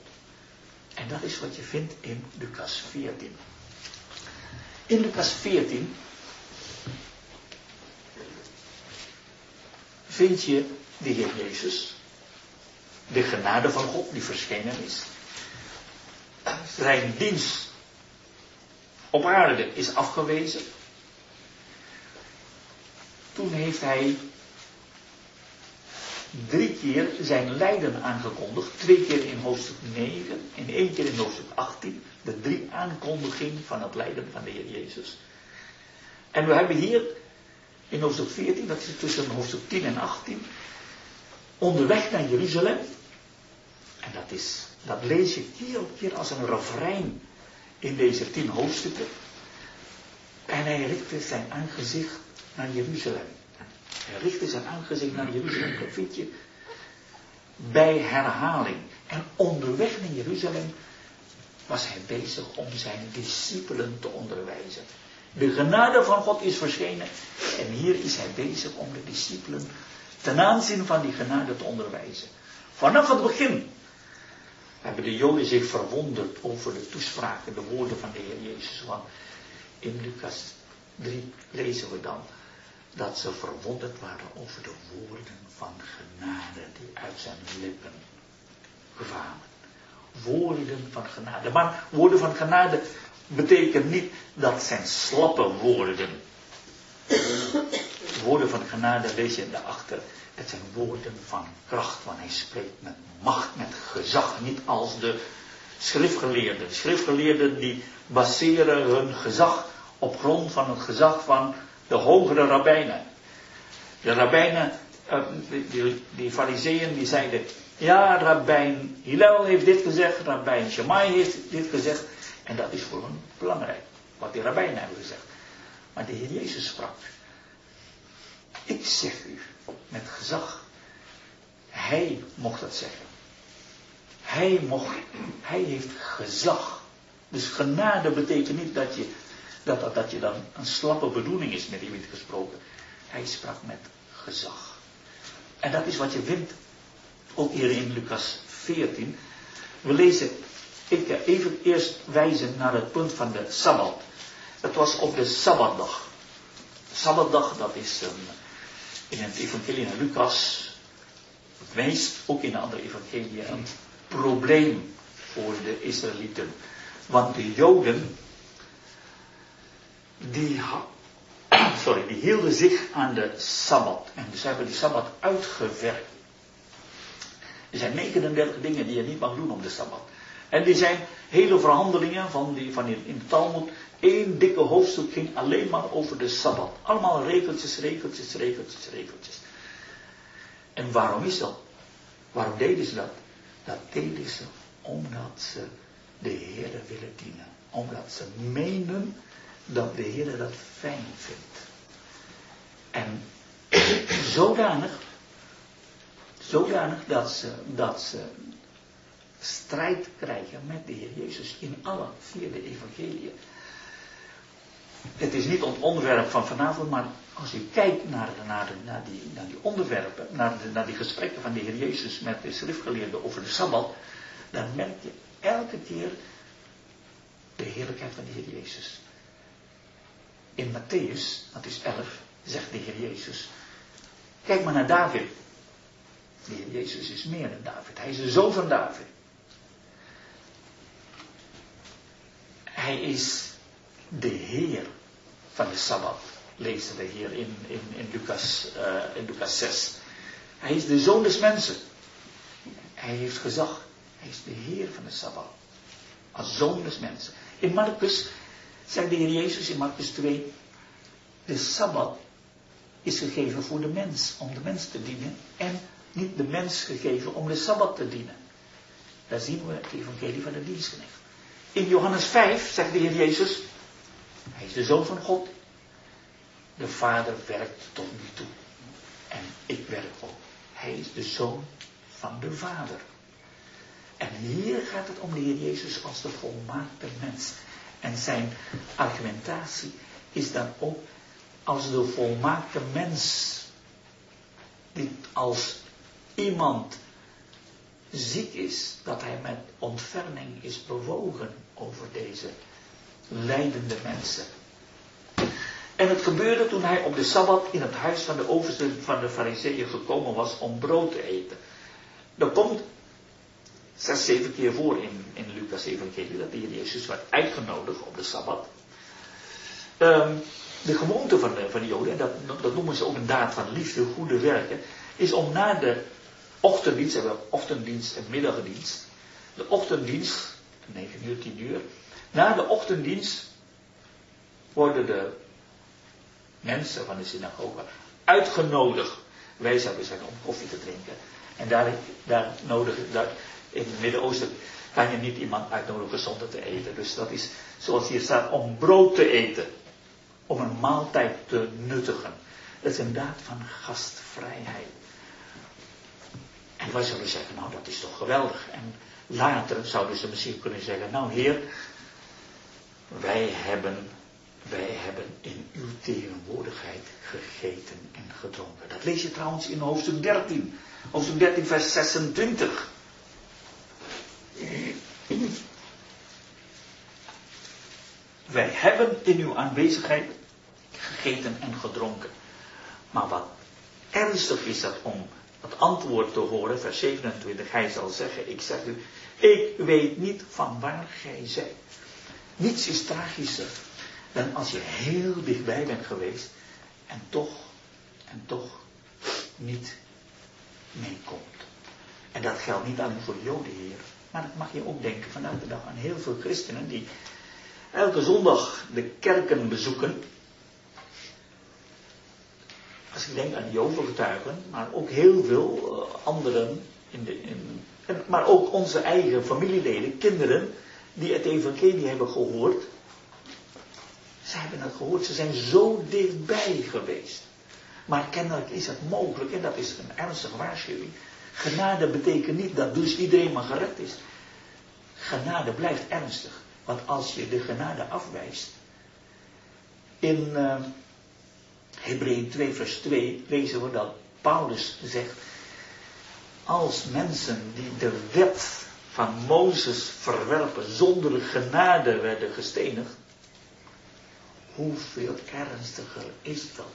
En dat is wat je vindt in Lucas 14. In Lucas 14 vind je de Heer Jezus, de genade van God die verschenen is. Zijn dienst op aarde is afgewezen. Toen heeft hij drie keer zijn lijden aangekondigd. Twee keer in hoofdstuk 9 en één keer in hoofdstuk 18. De drie aankondigingen van het lijden van de Heer Jezus. En we hebben hier in hoofdstuk 14, dat is tussen hoofdstuk 10 en 18, onderweg naar Jeruzalem. En dat, is, dat lees je keer op keer als een refrein in deze tien hoofdstukken. En hij richtte zijn aangezicht naar Jeruzalem. Hij richtte zijn aangezicht naar Jeruzalem, dat vind je bij herhaling. En onderweg naar Jeruzalem was hij bezig om zijn discipelen te onderwijzen. De genade van God is verschenen en hier is hij bezig om de discipelen ten aanzien van die genade te onderwijzen. Vanaf het begin hebben de Joden zich verwonderd over de toespraken, de woorden van de Heer Jezus. Want in Lucas 3 lezen we dan dat ze verwonderd waren over de woorden van genade die uit zijn lippen kwamen. Woorden van genade. Maar woorden van genade betekent niet dat zijn slappe woorden. Woorden van genade lees je daarachter. Het zijn woorden van kracht, want hij spreekt met macht, met gezag. Niet als de schriftgeleerden. De schriftgeleerden die baseren hun gezag op grond van het gezag van de hogere rabbijnen. De rabbijnen, uh, die, die fariseeën, die zeiden, ja, rabbijn Hillel heeft dit gezegd, rabbijn Shammai heeft dit gezegd. En dat is voor hen belangrijk, wat die rabbijnen hebben gezegd. Maar de Heer Jezus sprak. Ik zeg u, met gezag. Hij mocht dat zeggen. Hij mocht, hij heeft gezag. Dus genade betekent niet dat je dat, dat, dat je dan een slappe bedoeling is met iemand gesproken. Hij sprak met gezag. En dat is wat je vindt ook hier in Lucas 14. We lezen, ik ga even eerst wijzen naar het punt van de Sabbat. Het was op de Sabbatdag. Sabbatdag, dat is um, in het evangelie van Lucas, meest, ook in de andere evangelie, een probleem voor de Israëlieten. Want de Joden, die, sorry, die hielden zich aan de Sabbat. En dus hebben die Sabbat uitgewerkt. Er zijn 39 dingen die je niet mag doen op de Sabbat. En die zijn hele verhandelingen van, die, van in, de Talmud. Eén dikke hoofdstuk ging alleen maar over de Sabbat. Allemaal regeltjes, regeltjes, regeltjes, regeltjes. En waarom is dat? Waarom deden ze dat? Dat deden ze omdat ze de Heer willen dienen. Omdat ze menen dat de Heer dat fijn vindt. En zodanig, zodanig dat ze, dat ze strijd krijgen met de Heer Jezus in alle vier de evangeliën. Het is niet het onderwerp van vanavond, maar als u kijkt naar, naar, die, naar die onderwerpen, naar, de, naar die gesprekken van de Heer Jezus met de schriftgeleerden over de Sabbat, dan merk je elke keer de heerlijkheid van de Heer Jezus. In Matthäus, dat is 11, zegt de Heer Jezus, kijk maar naar David. De Heer Jezus is meer dan David, hij is de zoon van David. Hij is de Heer van de Sabbat, lezen we hier in, in, in, Lucas, uh, in Lucas 6. Hij is de zoon des mensen. Hij heeft gezag. Hij is de Heer van de Sabbat. Als zoon des mensen. In Marcus zegt de Heer Jezus in Marcus 2, de Sabbat is gegeven voor de mens, om de mens te dienen, en niet de mens gegeven om de Sabbat te dienen. Daar zien we het evangelie van de dienstknecht. In Johannes 5 zegt de Heer Jezus, hij is de Zoon van God. De Vader werkt tot nu toe. En ik werk ook. Hij is de Zoon van de Vader. En hier gaat het om de Heer Jezus als de volmaakte mens. En zijn argumentatie is dan ook als de volmaakte mens. Die als iemand ziek is, dat hij met ontferming is bewogen over deze leidende mensen. En het gebeurde toen hij op de Sabbat in het huis van de overste van de fariseeën gekomen was om brood te eten. Dat komt zes, zeven keer voor in, in Lucas evangelie dat de Heer Jezus werd uitgenodigd op de Sabbat. Um, de gewoonte van de, van de Joden, en dat, dat noemen ze ook een daad van liefde, goede werken, is om na de ochtenddienst, hebben we ochtenddienst en middagdienst. De ochtenddienst, 9 uur, 10 uur. Na de ochtenddienst worden de mensen van de synagoge uitgenodigd. Wij zouden zeggen om koffie te drinken. En daar, daar nodigen, daar, in het Midden-Oosten kan je niet iemand uitnodigen zonder te eten. Dus dat is, zoals hier staat, om brood te eten. Om een maaltijd te nuttigen. Dat is een daad van gastvrijheid. En wij zouden zeggen, nou dat is toch geweldig. En later zouden ze misschien kunnen zeggen, nou heer, wij hebben, wij hebben in uw tegenwoordigheid gegeten en gedronken. Dat lees je trouwens in hoofdstuk 13. Hoofdstuk 13 vers 26. Wij hebben in uw aanwezigheid gegeten en gedronken. Maar wat ernstig is dat om het antwoord te horen, vers 27, hij zal zeggen, ik zeg u, ik weet niet van waar gij zijt. Niets is tragischer dan als je heel dichtbij bent geweest en toch, en toch niet meekomt. En dat geldt niet alleen voor de Joden hier, maar dat mag je ook denken vandaag de dag aan heel veel christenen die elke zondag de kerken bezoeken als ik denk aan Jovengetuigen, maar ook heel veel uh, anderen, in de, in, maar ook onze eigen familieleden, kinderen, die het evangelie hebben gehoord. Ze hebben het gehoord, ze zijn zo dichtbij geweest. Maar kennelijk is het mogelijk, en dat is een ernstige waarschuwing. Genade betekent niet dat dus iedereen maar gered is. Genade blijft ernstig. Want als je de genade afwijst. In. Uh, Hebreeën 2 vers 2 lezen we dat Paulus zegt, als mensen die de wet van Mozes verwerpen zonder genade werden gestenigd, hoeveel ernstiger is dat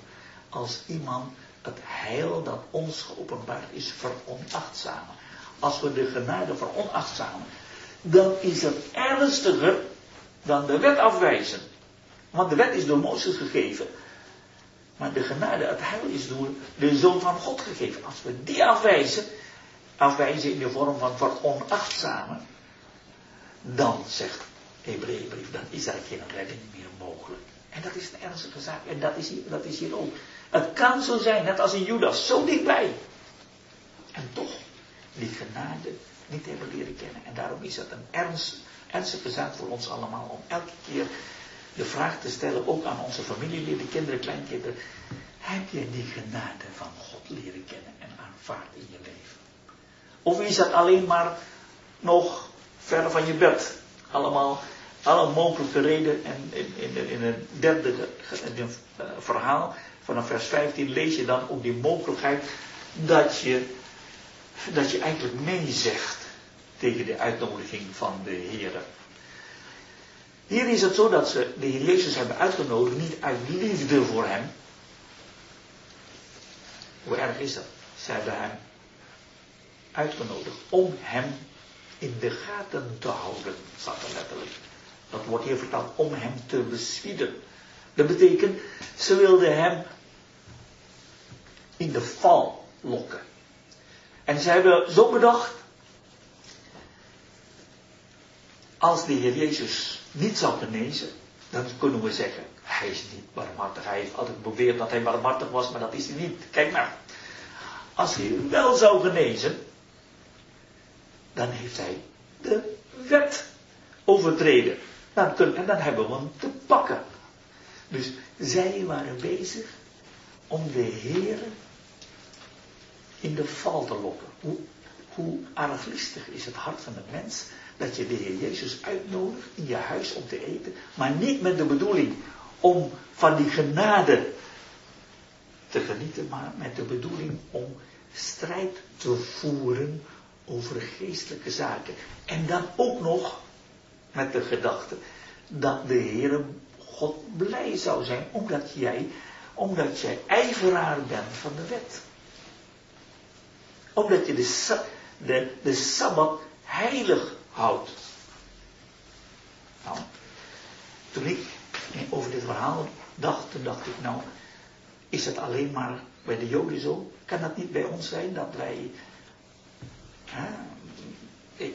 als iemand het heil dat ons geopenbaard is veronachtzamen. Als we de genade veronachtzamen, dan is het ernstiger dan de wet afwijzen. Want de wet is door Mozes gegeven. Maar de genade, het heil is door de Zoon van God gegeven. Als we die afwijzen, afwijzen in de vorm van veronachtzamen, dan zegt Hebreeënbrief, dan is er geen redding meer mogelijk. En dat is een ernstige zaak. En dat is, hier, dat is ook. Het kan zo zijn, net als in Judas, zo dichtbij. En toch die genade niet hebben leren kennen. En daarom is het een ernst, ernstige zaak voor ons allemaal om elke keer de vraag te stellen, ook aan onze familieleden, kinderen, kleinkinderen. Heb je die genade van God leren kennen en aanvaard in je leven? Of is dat alleen maar nog ver van je bed? Allemaal, alle mogelijke redenen. En in, in, het derde eh, verhaal, vanaf vers 15, lees je dan ook die mogelijkheid dat je, dat je eigenlijk nee zegt tegen de uitnodiging van de Heer. Hier is het zo dat ze de Heer Jezus hebben uitgenodigd, niet uit liefde voor hem. Hoe erg is dat? Ze hebben hem uitgenodigd om hem in de gaten te houden, staat er letterlijk. Dat wordt hier vertaald om hem te bespieden. Dat betekent, ze wilden hem in de val lokken. En ze hebben zo bedacht, als de Heer Jezus niet zou genezen, dan kunnen we zeggen, hij is niet barmhartig. Hij heeft altijd beweerd dat hij barmhartig was, maar dat is hij niet. Kijk maar. Als hij wel zou genezen, dan heeft hij de wet overtreden. Dan en dan hebben we hem te pakken. Dus zij waren bezig om de Heer in de val te lokken. Hoe, hoe is het hart van de mens dat je de Heer Jezus uitnodigt in je huis om te eten, maar niet met de bedoeling om van die genade te genieten, maar met de bedoeling om strijd te voeren over geestelijke zaken. En dan ook nog met de gedachte dat de Heer God blij zou zijn omdat jij, omdat jij ijveraar bent van de wet. Omdat je de, de, de Sabbat heilig houdt. Nou, toen ik over dit verhaal dacht, dacht ik nou, is het alleen maar bij de Joden zo? Kan dat niet bij ons zijn dat wij, hè, ik,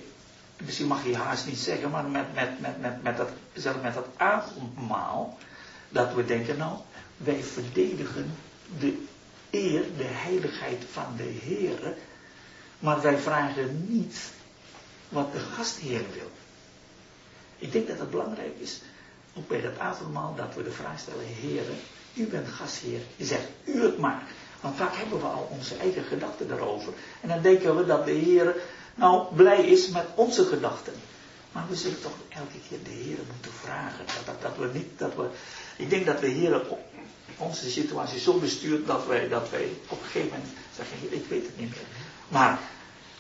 misschien mag je haast niet zeggen, maar met, met, met, met, met dat, zelfs met dat avondmaal, dat we denken nou, wij verdedigen de eer, de heiligheid van de Heer, maar wij vragen niet wat de gastheer wil. Ik denk dat het belangrijk is, ook bij dat avondmaal, dat we de vraag stellen, heren, u bent gastheer, je zegt u het maar. Want vaak hebben we al onze eigen gedachten daarover. En dan denken we dat de Heer nou blij is met onze gedachten. Maar we zullen toch elke keer de Heer moeten vragen. Dat, dat, dat, we niet, dat we, ik denk dat de Heer onze situatie zo bestuurt dat wij, dat wij op een gegeven moment zeggen, ik weet het niet meer. Maar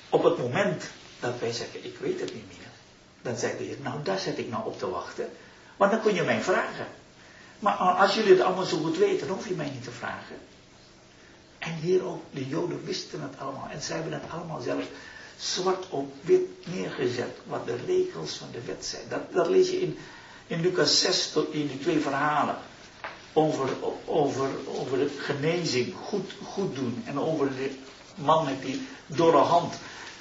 op het moment dat wij zeggen, ik weet het niet meer. Dan zegt de Heer, nou daar zet ik nou op te wachten. Maar dan kun je mij vragen. Maar als jullie het allemaal zo goed weten, dan hoef je mij niet te vragen. En hier ook, de Joden wisten het allemaal. En zij hebben het allemaal zelf zwart op wit neergezet. Wat de regels van de wet zijn. Dat, lees je in, in Lucas 6, in die twee verhalen. Over, over, over de genezing, goed, goed doen. En over de man met die dorre hand.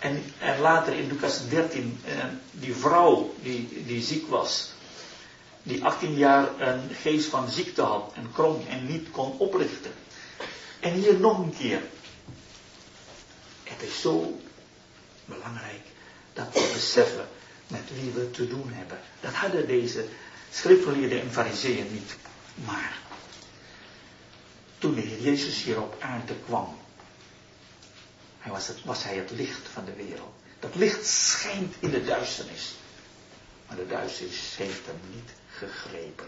En, later in Lucas 13, eh, die vrouw die, die ziek was, die 18 jaar een geest van ziekte had en krom en niet kon oprichten. En hier nog een keer. Het is zo belangrijk dat we beseffen met wie we te doen hebben. Dat hadden deze schriftgeleerden en fariseeën niet. Maar toen de Heer Jezus hier op aarde kwam, hij was, het, was hij het licht van de wereld. Dat licht schijnt in de duisternis. Maar de duisternis heeft hem niet gegrepen.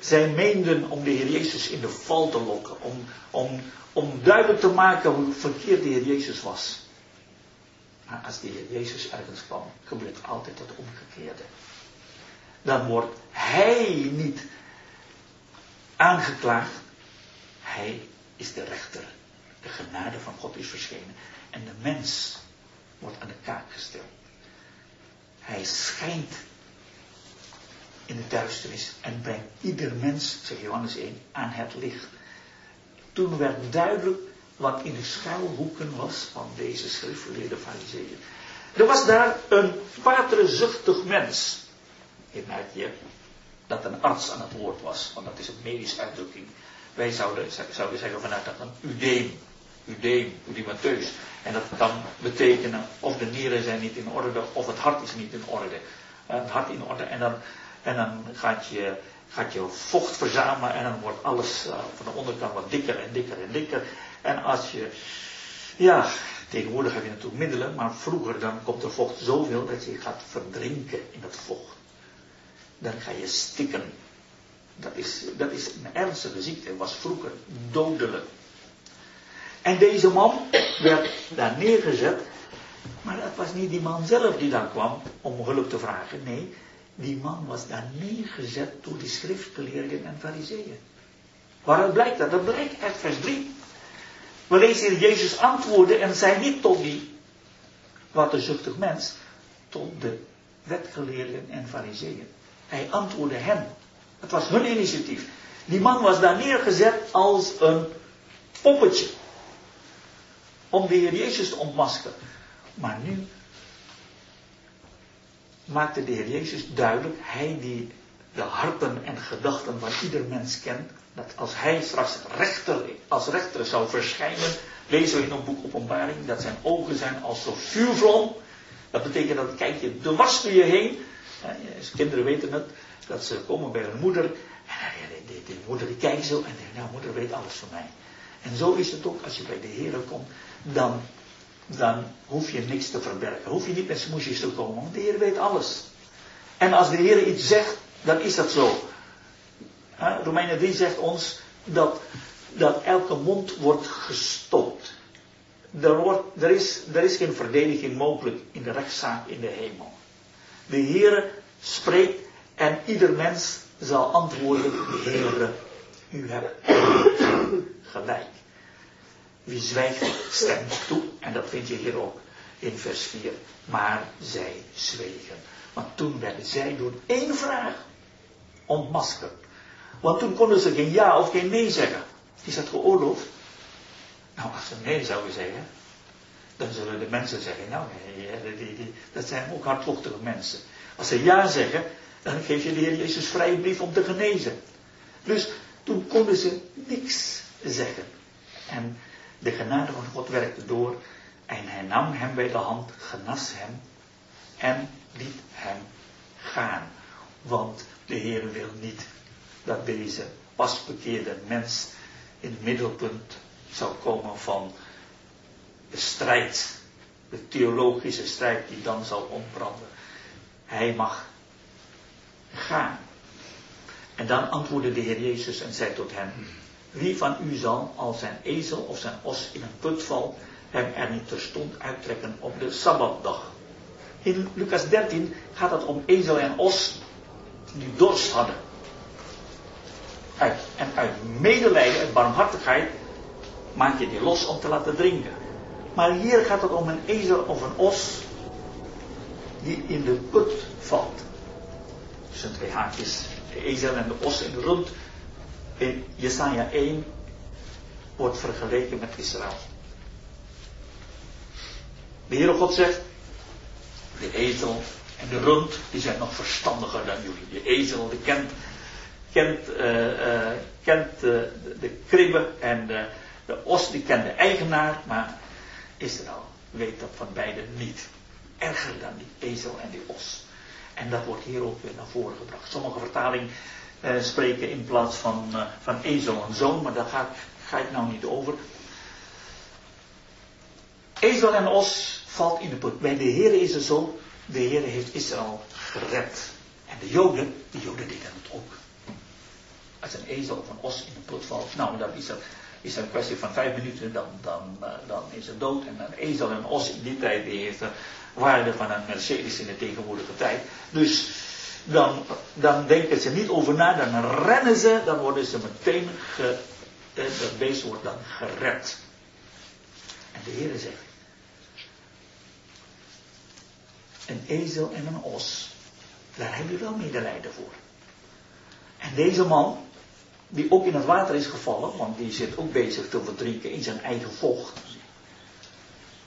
Zij meenden om de Heer Jezus in de val te lokken. Om, om, om duidelijk te maken hoe verkeerd de Heer Jezus was. Maar als de Heer Jezus ergens kwam, gebeurt altijd het omgekeerde. Dan wordt hij niet aangeklaagd. Hij is de rechter. De genade van God is verschenen. En de mens wordt aan de kaak gesteld. Hij schijnt in de duisternis en brengt ieder mens, zegt Johannes 1, aan het licht. Toen werd duidelijk wat in de schuilhoeken was van deze schriftgeleerde fariseeën. Er was daar een paterzuchtig mens. Je merkt je dat een arts aan het woord was, want dat is een medische uitdrukking. Wij zouden, zouden zeggen vanuit dat een udeem udeem, udimateus. En dat kan betekenen of de nieren zijn niet in orde of het hart is niet in orde. Het hart in orde en dan, en dan gaat je gaat je vocht verzamelen en dan wordt alles uh, van de onderkant wat dikker en dikker en dikker. En als je, ja, tegenwoordig heb je natuurlijk middelen, maar vroeger dan komt er vocht zoveel dat je gaat verdrinken in het vocht. Dan ga je stikken. Dat is, dat is een ernstige ziekte, was vroeger dodelijk. En deze man werd daar neergezet, maar het was niet die man zelf die daar kwam om hulp te vragen. Nee, die man was daar neergezet door die schriftgeleerden en fariseeën. Waaruit blijkt dat? Dat blijkt uit vers 3. We lezen hier Jezus antwoorden en zei niet tot die waterzuchtig mens, tot de wetgeleerden en fariseeën. Hij antwoordde hen. Het was hun initiatief. Die man was daar neergezet als een poppetje. Om de Heer Jezus te ontmaskeren. Maar nu maakte de Heer Jezus duidelijk, hij die de harten en gedachten van ieder mens kent, dat als hij straks rechter, als rechter zou verschijnen, lezen we in een boek Openbaring, dat zijn ogen zijn als een vuurvlam. Dat betekent dat kijk je dwars door je heen. kinderen weten het, dat ze komen bij hun moeder. En die, moeder die kijkt zo en denkt, nou moeder weet alles van mij. En zo is het ook als je bij de Heer komt, dan dan hoef je niks te verbergen. Hoef je niet met smoesjes te komen, want de Heer weet alles. En als de Heer iets zegt, dan is dat zo. Romeinen 3 zegt ons dat, dat elke mond wordt gestopt. Er, wordt, er, is, er is geen verdediging mogelijk in de rechtszaak in de hemel. De Heer spreekt en ieder mens zal antwoorden, u hebt gelijk. Wie zwijgt, stemt toe. En dat vind je hier ook in vers 4. Maar zij zwegen. Want toen werden zij door één vraag ontmaskerd. Want toen konden ze geen ja of geen nee zeggen. Is dat geoorloofd? Nou, als ze nee zouden zeggen, dan zullen de mensen zeggen, nou nee, die, die, dat zijn ook hardvochtige mensen. Als ze ja zeggen, dan geef je de Heer Jezus vrije brief om te genezen. Dus toen konden ze niks zeggen. En de genade van God werkte door en hij nam hem bij de hand, genas hem en liet hem gaan. Want de Heer wil niet dat deze pasbekeerde mens in het middelpunt zou komen van de strijd, de theologische strijd die dan zal ontbranden. Hij mag gaan. En dan antwoordde de Heer Jezus en zei tot hem, wie van u zal, als zijn ezel of zijn os in een put valt, hem er niet terstond uittrekken op de Sabbatdag? In Lucas 13 gaat het om ezel en os die dorst hadden. En uit medelijden en barmhartigheid maak je die los om te laten drinken. Maar hier gaat het om een ezel of een os die in de put valt. Tussen twee haakjes. De ezel en de os in de rond in Jesaja 1 wordt vergeleken met Israël. De Heere God zegt, de ezel en de rund, die zijn nog verstandiger dan jullie. De ezel, die kent, kent, uh, uh, kent de, de, kribbe en de, de os, die kent de eigenaar, maar Israël weet dat van beide niet. Erger dan die ezel en die os. En dat wordt hier ook weer naar voren gebracht. Sommige vertalingen eh, spreken in plaats van, uh, van ezel en zoon, maar daar ga, ga ik nou niet over. Ezel en os valt in de put. Bij de Heer is het zo, de Heer heeft Israël gered. En de Joden, de Joden deden het ook. Als een ezel of een os in de put valt, nou dan is dat, is een kwestie van vijf minuten, dan, dan, uh, dan is het dood. En een ezel en os in die tijd, die heeft de waarde van een Mercedes in de tegenwoordige tijd. Dus dan, dan denken ze niet over na, dan rennen ze, dan worden ze meteen, ge, eh, dat beest wordt dan gered. En de Heer zegt, een ezel en een os, daar heb je wel medelijden voor. En deze man, die ook in het water is gevallen, want die zit ook bezig te verdrinken in zijn eigen vocht,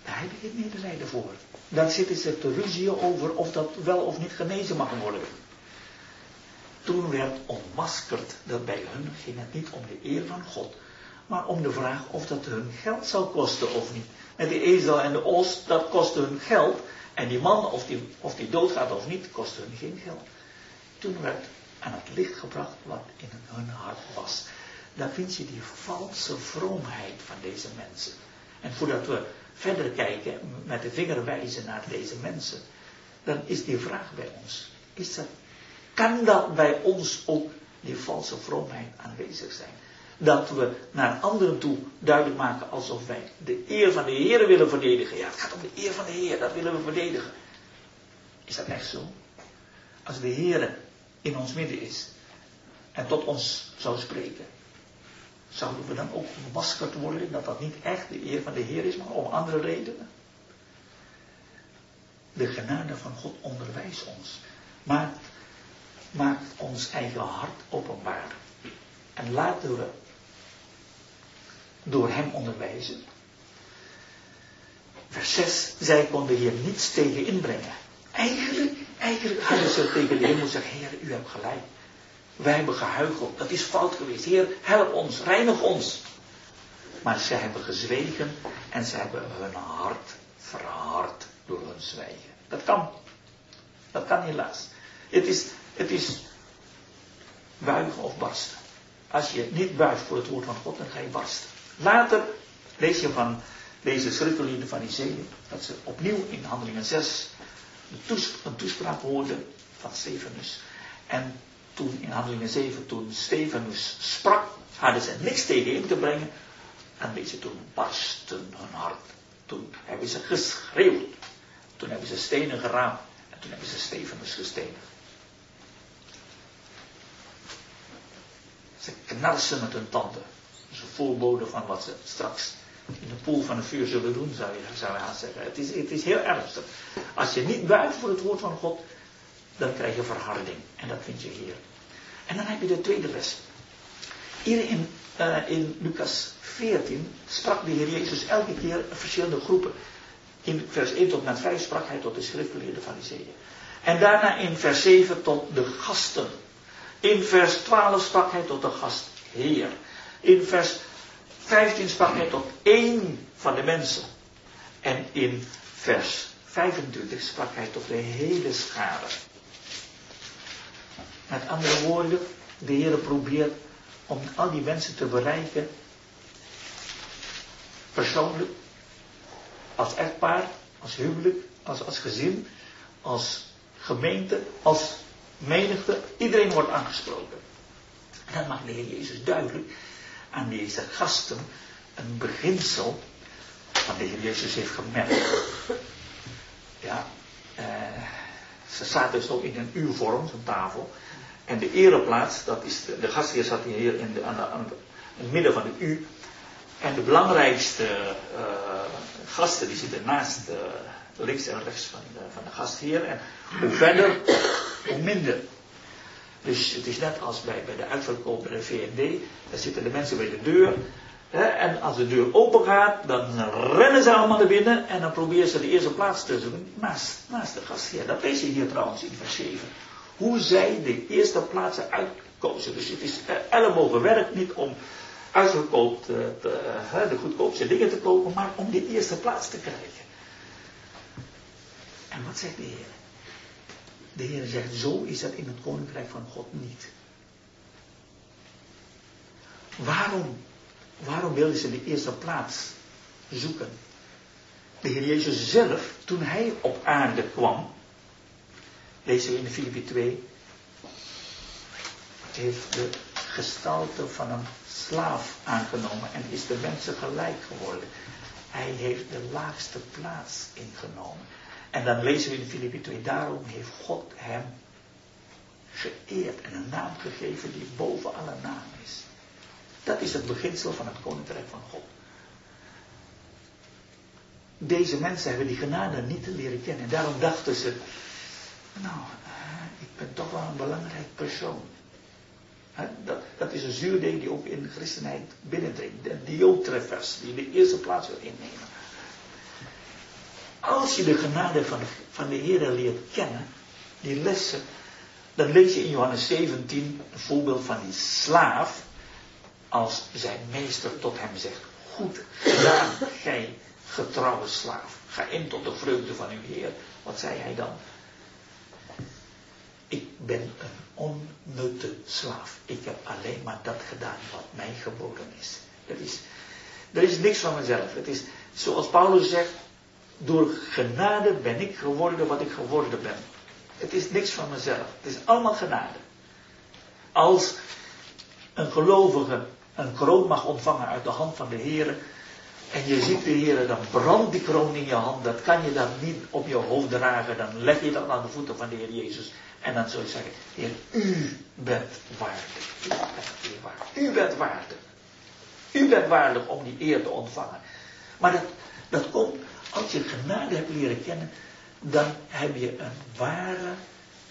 daar heb je geen medelijden voor. Dan zitten ze te ruzien over of dat wel of niet genezen mag worden toen werd ontmaskerd dat bij hun ging het niet om de eer van God, maar om de vraag of dat hun geld zou kosten of niet. Met die ezel en de os, dat kostte hun geld. En die man, of die, of die doodgaat of niet, kostte hun geen geld. Toen werd aan het licht gebracht wat in hun hart was. Dan vind je die valse vroomheid van deze mensen. En voordat we verder kijken, met de vinger wijzen naar deze mensen, dan is die vraag bij ons. Is dat, kan dat bij ons ook die valse vroomheid aanwezig zijn? Dat we naar anderen toe duidelijk maken alsof wij de eer van de Heer willen verdedigen. Ja, het gaat om de eer van de Heer, dat willen we verdedigen. Is dat echt zo? Als de Heer in ons midden is en tot ons zou spreken, zouden we dan ook gemaskerd worden dat dat niet echt de eer van de Heer is, maar om andere redenen? De genade van God onderwijst ons. Maakt, maakt ons eigen hart openbaar. En laten we door hem onderwijzen. Vers 6, zij konden hier niets tegen inbrengen. Eigenlijk, eigenlijk hadden ze tegen de hemel zeggen, Heer, u hebt gelijk. Wij hebben gehuicheld, dat is fout geweest. Heer, help ons, reinig ons. Maar ze hebben gezwegen en ze hebben hun hart verhard door hun zwijgen. Dat kan. Dat kan helaas. Het is, het is buigen of barsten. Als je niet buigt voor het woord van God, dan ga je barsten. Later lees je van deze schriftelijke van Isaiah, dat ze opnieuw in handelingen 6 een toespraak hoorden van Stefanus. En toen in handelingen 7, toen Stefanus sprak, hadden ze niks tegen in te brengen. En deze toen barsten hun hart. Toen hebben ze geschreeuwd. Toen hebben ze stenen geraamd. En toen hebben ze Stefanus gestenigd. Ze knarsen met hun tanden. Dat is een voorbode van wat ze straks in de poel van het vuur zullen doen, zou je, zou je zeggen. Het is, het is heel ernstig. Als je niet buigt voor het woord van God, dan krijg je verharding. En dat vind je hier. En dan heb je de tweede les. Hier in, uh, in Lucas 14 sprak de Heer Jezus elke keer verschillende groepen. In vers 1 tot met 5 sprak hij tot de schriftgeleerde fariseeën. En daarna in vers 7 tot de gasten. In vers 12 sprak hij tot de gastheer. In vers 15 sprak hij tot één van de mensen. En in vers 25 sprak hij tot de hele schade. Met andere woorden, de Heer probeert om al die mensen te bereiken, persoonlijk, als echtpaar, als huwelijk, als, als gezin, als gemeente, als menigte. Iedereen wordt aangesproken. En dan maakt de Heer Jezus duidelijk aan deze gasten een beginsel wat de Heer Jezus heeft gemerkt. Ja, eh, ze zaten dus ook in een U-vorm, zo'n tafel. En de ereplaats, dat is de, de gastheer zat hier in, de, aan, de, het midden van de U. En de belangrijkste uh, gasten die zitten naast uh, links en rechts van de, van de gastheer. En hoe verder, hoe minder. Dus het is net als bij, bij de uitverkoop bij de VND. Daar zitten de mensen bij de deur. Hè, en als de deur open gaat, dan rennen ze allemaal naar binnen. En dan proberen ze de eerste plaats te zoeken naast, de gastheer. Dat lees je hier trouwens in vers 7. Hoe zij de eerste plaatsen uitkozen. Dus het is eh, ellebogenwerk niet om uitverkoop te, te, de goedkoopste dingen te kopen, maar om die eerste plaats te krijgen. En wat zegt de Heer? De Heer zegt, zo is dat in het koninkrijk van God niet. Waarom? Waarom wilden ze de eerste plaats zoeken? De Heer Jezus zelf, toen hij op aarde kwam, lezen we in Filippi 2, heeft de gestalte van een slaaf aangenomen en is de mensen gelijk geworden. Hij heeft de laagste plaats ingenomen. En dan lezen we in Filippi 2, daarom heeft God hem geëerd en een naam gegeven die boven alle naam is. Dat is het beginsel van het koninkrijk van God. Deze mensen hebben die genade niet te leren kennen. En daarom dachten ze, nou, ik ben toch wel een belangrijk persoon. Dat, dat is een zuurdeeg die ook in christenheid binnendringt. De diotreffers, die de eerste plaats wil innemen. Als je de genade van de, van de Heer leert kennen, die lessen, dan lees je in Johannes 17 een voorbeeld van die slaaf, als zijn meester tot hem zegt, goed gedaan, gij getrouwe slaaf, ga in tot de vreugde van uw Heer. Wat zei hij dan? Ik ben een onnutte slaaf. Ik heb alleen maar dat gedaan wat mij geboden is. Dat is, er is niks van mezelf. Het is zoals Paulus zegt, door genade ben ik geworden wat ik geworden ben. Het is niks van mezelf. Het is allemaal genade. Als een gelovige een kroon mag ontvangen uit de hand van de Heer. En je ziet de Heer, dan brandt die kroon in je hand. Dat kan je dan niet op je hoofd dragen. Dan leg je dat aan de voeten van de Heer Jezus. En dan zul je zeggen, Heer, u bent waardig. U bent waardig. U bent waardig. U bent waardig om die eer te ontvangen. Maar dat, dat komt als je genade hebt leren kennen. Dan heb je een ware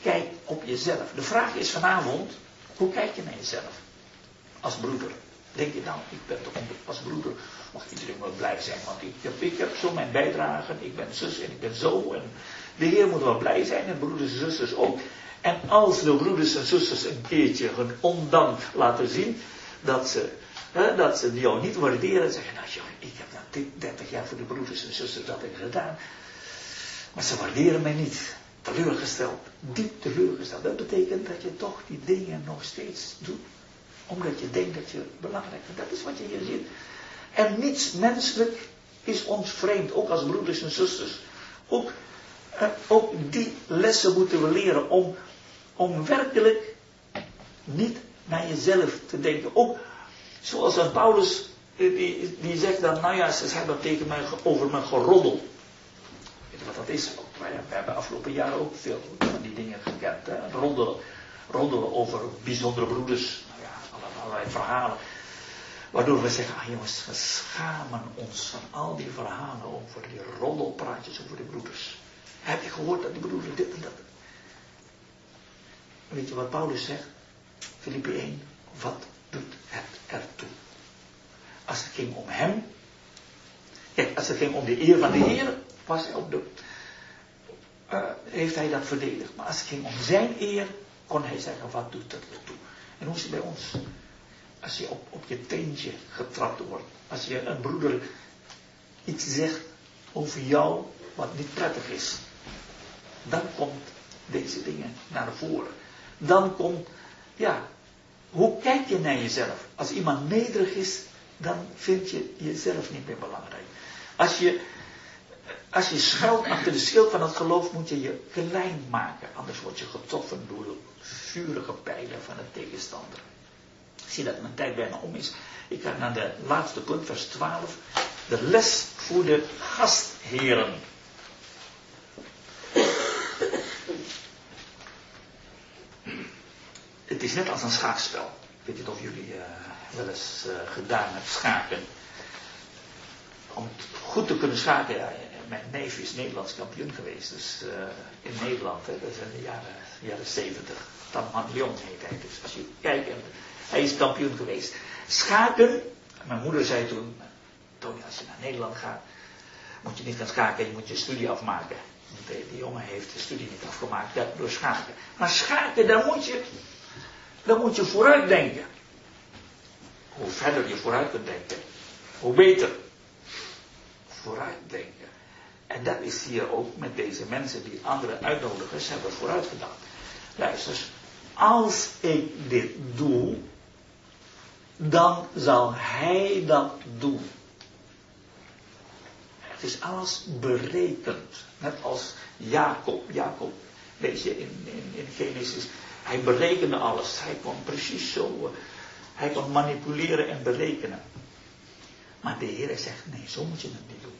kijk op jezelf. De vraag is vanavond, hoe kijk je naar jezelf? Als broeder. Denk je nou, ik ben toch als broeder, mag iedereen wel blij zijn, want ik heb, zo mijn bijdragen, ik ben zus en ik ben zo. En de Heer moet wel blij zijn en broeders en zusters ook. En als de broeders en zusters een keertje hun ondank laten zien, dat ze, hè, dat ze jou niet waarderen, zeggen, nou joh, ik heb dit 30 jaar voor de broeders en zusters dat ik gedaan. Maar ze waarderen mij niet. Teleurgesteld, diep teleurgesteld. Dat betekent dat je toch die dingen nog steeds doet omdat je denkt dat je belangrijk bent. Dat is wat je hier ziet. En niets menselijk is ons vreemd, ook als broeders en zusters. Ook, eh, ook die lessen moeten we leren om, om werkelijk niet naar jezelf te denken. Ook zoals dat Paulus, eh, die, die zegt dan, nou ja, ze hebben tegen mij over me geroddeld. Weet je wat dat is? We hebben afgelopen jaren ook veel van die dingen gekend. Hè? Roddelen, over bijzondere broeders allerlei verhalen. Waardoor we zeggen, ah jongens, we schamen ons van al die verhalen over die roddelpraatjes over de broeders. Heb je gehoord dat die broeders dit en dat? Weet je wat Paulus zegt? Filippi 1, wat het ertoe? Als het ging om hem, kijk, als het ging om de eer van de Heer, was hij op de, uh, heeft hij dat verdedigd. Maar als het ging om zijn eer, kon hij zeggen, wat doet het ertoe? En hoe is het bij ons? Als je op, op je teentje getrapt wordt. Als je een broeder iets zegt over jou wat niet prettig is. Dan komt deze dingen naar voren. Dan komt, ja, hoe kijk je naar jezelf? Als iemand nederig is, dan vind je jezelf niet meer belangrijk. Als je, als je schuilt achter de schild van het geloof, moet je je klein maken. Anders word je getroffen door de vurige pijlen van de tegenstander. Ik zie dat mijn tijd bijna om is. Ik ga naar de laatste punt, vers 12. De les voor de gastheren. Is net als een schaakspel. Ik weet niet of jullie uh, wel eens uh, gedaan hebben schaken. Om goed te kunnen schaken, ja, mijn neef is Nederlands kampioen geweest. Dus uh, in Nederland, hè, dat is in de jaren, jaren 70. Tam Leon heet hij. Dus als je kijkt hij is kampioen geweest. Schaken, mijn moeder zei toen, Tony, als je naar Nederland gaat, moet je niet gaan schaken, je moet je studie afmaken. Die, jongen heeft de studie niet afgemaakt door schaken. Maar schaken, daar moet je, daar moet je vooruit denken. Hoe verder je vooruit kunt denken, hoe beter. Vooruit denken. En dat is hier ook met deze mensen die andere uitnodigers hebben vooruit gedaan. Luister, als ik dit doe, dan zal hij dat doen. Het is alles berekend. Net als Jacob. Jacob, weet je, in, in, in Genesis. Hij berekende alles. Hij kon precies zo. Hij kon manipuleren en berekenen. Maar de Heer zegt, nee, zo moet je het niet doen.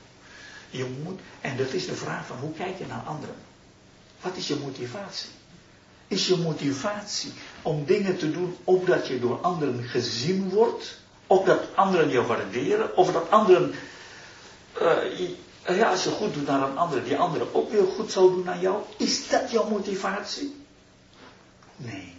Je moet, en dat is de vraag van hoe kijk je naar anderen? Wat is je motivatie? is je motivatie om dingen te doen opdat je door anderen gezien wordt, opdat anderen je waarderen, of dat anderen, uh, ja, als je goed doet naar een ander, die andere ook weer goed zou doen naar jou, is dat jouw motivatie? Nee,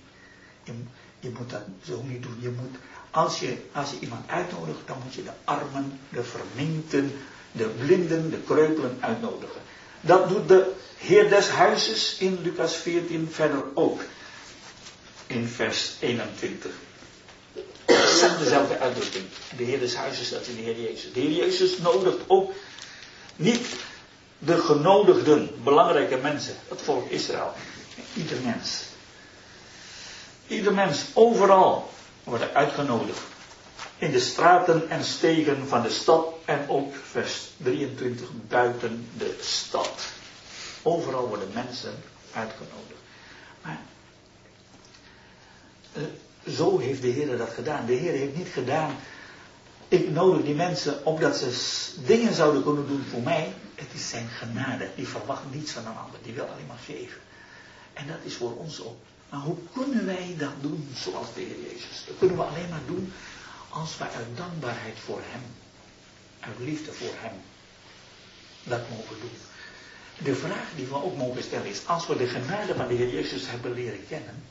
je, je moet dat zo niet doen. Je moet, als je, als je iemand uitnodigt, dan moet je de armen, de verminkten, de blinden, de kreupelen uitnodigen. Dat doet de Heer des huizes in Lucas 14 verder ook. In vers 21. Exact dezelfde uitdrukking. De Heer des huizes, dat is de Heer Jezus. De Heer Jezus nodigt ook niet de genodigden, belangrijke mensen, het volk Israël. Ieder mens. Ieder mens, overal, wordt uitgenodigd. In de straten en stegen van de stad en ook vers 23 buiten de stad. Overal worden mensen uitgenodigd. Maar eh, zo heeft de Heer dat gedaan. De Heer heeft niet gedaan. Ik nodig die mensen opdat ze dingen zouden kunnen doen voor mij. Het is zijn genade. Die verwacht niets van een ander. Die wil alleen maar geven. En dat is voor ons ook. Maar hoe kunnen wij dat doen zoals de Heer Jezus? Dat kunnen we alleen maar doen als wij uit dankbaarheid voor Hem, uit liefde voor Hem, dat mogen doen. De vraag die we ook mogen stellen is, als we de genade van de Heer Jezus hebben leren kennen,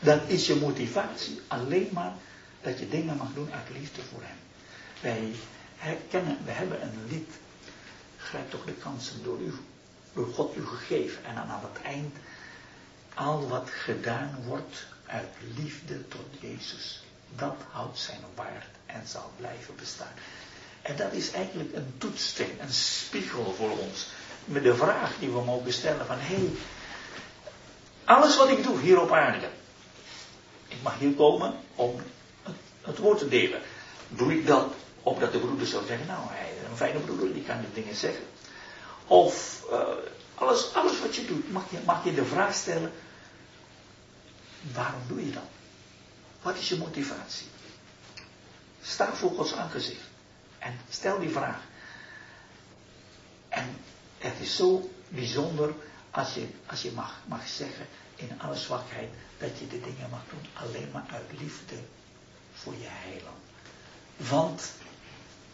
dan is je motivatie alleen maar dat je dingen mag doen uit liefde voor Hem. Wij herkennen, we hebben een lied, grijp toch de kansen door u, door God u gegeven. En dan aan het eind, al wat gedaan wordt uit liefde tot Jezus, dat houdt zijn waard en zal blijven bestaan. En dat is eigenlijk een toetssteen, een spiegel voor ons. Met de vraag die we mogen stellen van, hé, hey, alles wat ik doe hier op aarde, ik mag hier komen om het, het woord te delen. Doe ik dat opdat de broeder zou zeggen, nou, hij is een fijne broeder, die kan de dingen zeggen. Of uh, alles, alles wat je doet, je, mag je de vraag stellen, waarom doe je dat? Wat is je motivatie? Sta voor Gods aangezicht en stel die vraag. En het is zo bijzonder als je, als je mag, mag zeggen in alle zwakheid dat je de dingen mag doen alleen maar uit liefde voor je heiland. Want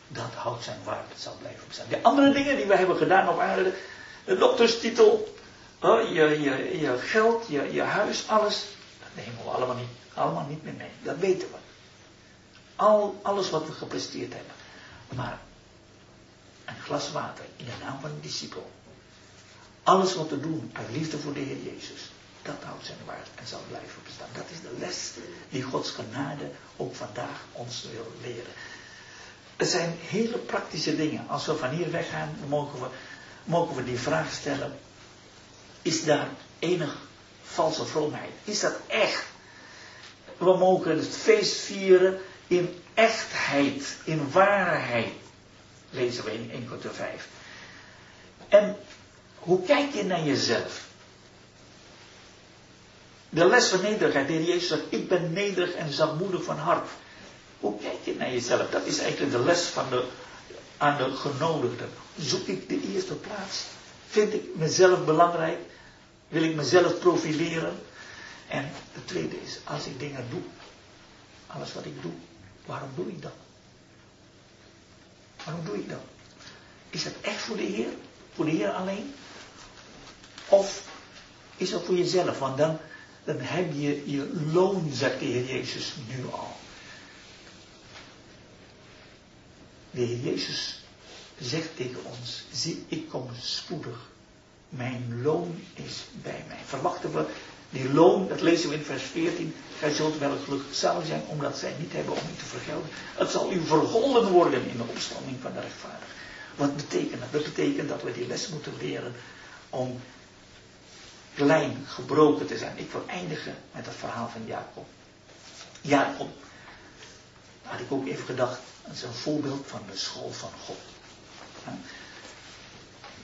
dat houdt zijn waarde, het zal blijven bestaan. De andere dingen die we hebben gedaan op aarde, de dokterstitel, je, je, je geld, je, je huis, alles, nemen we allemaal niet, allemaal niet meer mee. Dat weten we. Al, alles wat we gepresteerd hebben. Maar een glas water in de naam van een discipel. Alles wat we doen uit liefde voor de Heer Jezus. Dat houdt zijn waarde en zal blijven bestaan. Dat is de les die Gods genade ook vandaag ons wil leren. Het zijn hele praktische dingen. Als we van hier weggaan, mogen we, mogen we die vraag stellen. Is daar enig valse vroomheid? Is dat echt? We mogen het feest vieren in echtheid, in waarheid. Lezen we in 1 Korinther 5. En hoe kijk je naar jezelf? De les van nederigheid. De Heer Jezus zegt, ik ben nederig en zachtmoedig van hart. Hoe kijk je naar jezelf? Dat is eigenlijk de les van de, aan de genodigden. Zoek ik de eerste plaats? Vind ik mezelf belangrijk? Wil ik mezelf profileren? En het tweede is, als ik dingen doe, alles wat ik doe, waarom doe ik dat? Waarom doe ik dat? Is dat echt voor de Heer? Voor de Heer alleen? Of is dat voor jezelf? Want dan, dan heb je je loon, zegt de Heer Jezus nu al. De Heer Jezus zegt tegen ons, zie ik kom spoedig. Mijn loon is bij mij. Verwachten we die loon, dat lezen we in vers 14. Gij zult wel gelukkig zijn, omdat zij niet hebben om u te vergelden. Het zal u vergolden worden in de opstanding van de rechtvaardig. Wat betekent dat? Dat betekent dat we die les moeten leren om klein, gebroken te zijn. Ik wil eindigen met het verhaal van Jacob. Jacob, had ik ook even gedacht, dat is een voorbeeld van de school van God.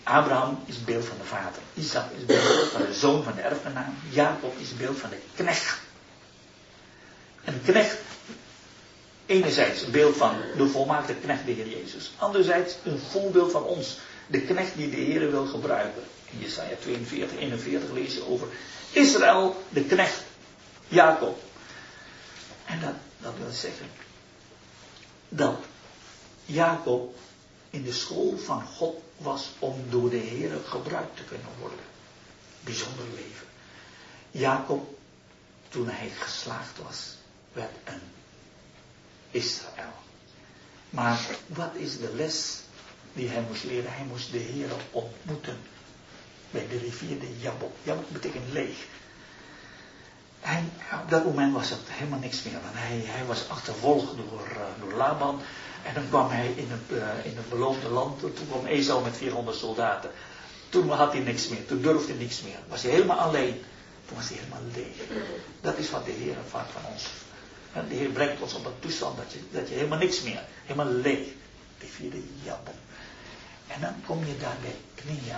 Abraham is beeld van de vader. Isaac is beeld van de zoon van de erfgenaam. Jacob is beeld van de knecht. Een knecht, enerzijds een beeld van de volmaakte knecht, de Heer Jezus. Anderzijds een voorbeeld van ons, de knecht die de Heer wil gebruiken. In Jesaja 42, 41 lees je over Israël, de knecht, Jacob. En dat, dat wil zeggen dat Jacob in de school van God was om door de Heer gebruikt te kunnen worden. Bijzonder leven. Jacob, toen hij geslaagd was, werd een Israël. Maar wat is de les die hij moest leren? Hij moest de Heer ontmoeten bij de rivier de Jabok. Jabok betekent leeg. En op dat moment was het helemaal niks meer. Hij, hij was achtervolgd door, uh, door Laban. En dan kwam hij in het, uh, in het beloofde land. Toen kwam Esau met 400 soldaten. Toen had hij niks meer. Toen durfde hij niks meer. Was hij helemaal alleen. toen was hij helemaal leeg. Dat is wat de Heer vaak van ons. De Heer brengt ons op een toestand dat je, dat je helemaal niks meer, helemaal leeg. De vierde jammer. En dan kom je daar bij knieën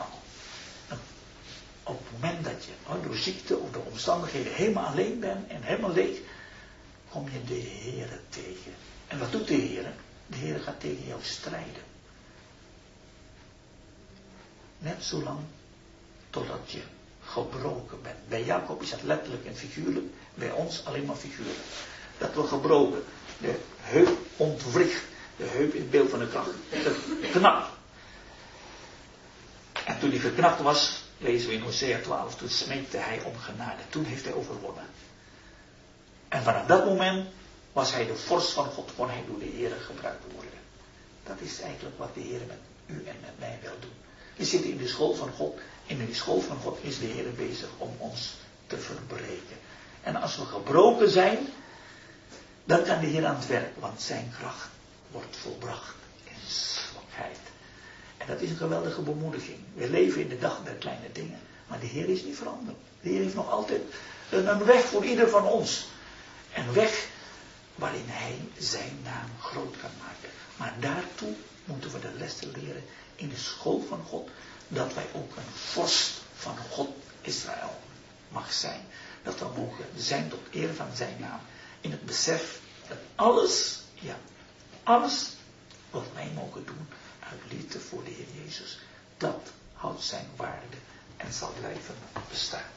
op het moment dat je oh, door ziekte of door omstandigheden helemaal alleen bent en helemaal leeg, kom je de Heer tegen. En wat doet de Heer? De Heer gaat tegen jou strijden. Net zo lang totdat je gebroken bent. Bij Jacob is dat letterlijk en figuurlijk, bij ons alleen maar figuurlijk. Dat we gebroken, de heup ontwricht, de heup in het beeld van de kracht, geknapt. En toen hij geknapt was, lezen we in Hosea 12, toen smeekte hij om genade. Toen heeft hij overwonnen. En vanaf dat moment was hij de vorst van God, kon hij door de Heer gebruikt worden. Dat is eigenlijk wat de Heer met u en met mij wil doen. We zitten in de school van God. En in de school van God is de Heer bezig om ons te verbreken. En als we gebroken zijn, dan kan de Heer aan het werk, want zijn kracht wordt volbracht in zwakheid. En dat is een geweldige bemoediging. We leven in de dag der kleine dingen, maar de Heer is niet veranderd. De Heer heeft nog altijd een weg voor ieder van ons. Een weg waarin Hij zijn naam groot kan maken. Maar daartoe moeten we de lessen leren in de school van God, dat wij ook een vorst van God Israël mag zijn. Dat we mogen zijn tot eer van zijn naam. In het besef dat alles, ja, alles wat wij mogen doen uit liefde voor de Heer Jezus, dat houdt zijn waarde en zal blijven bestaan.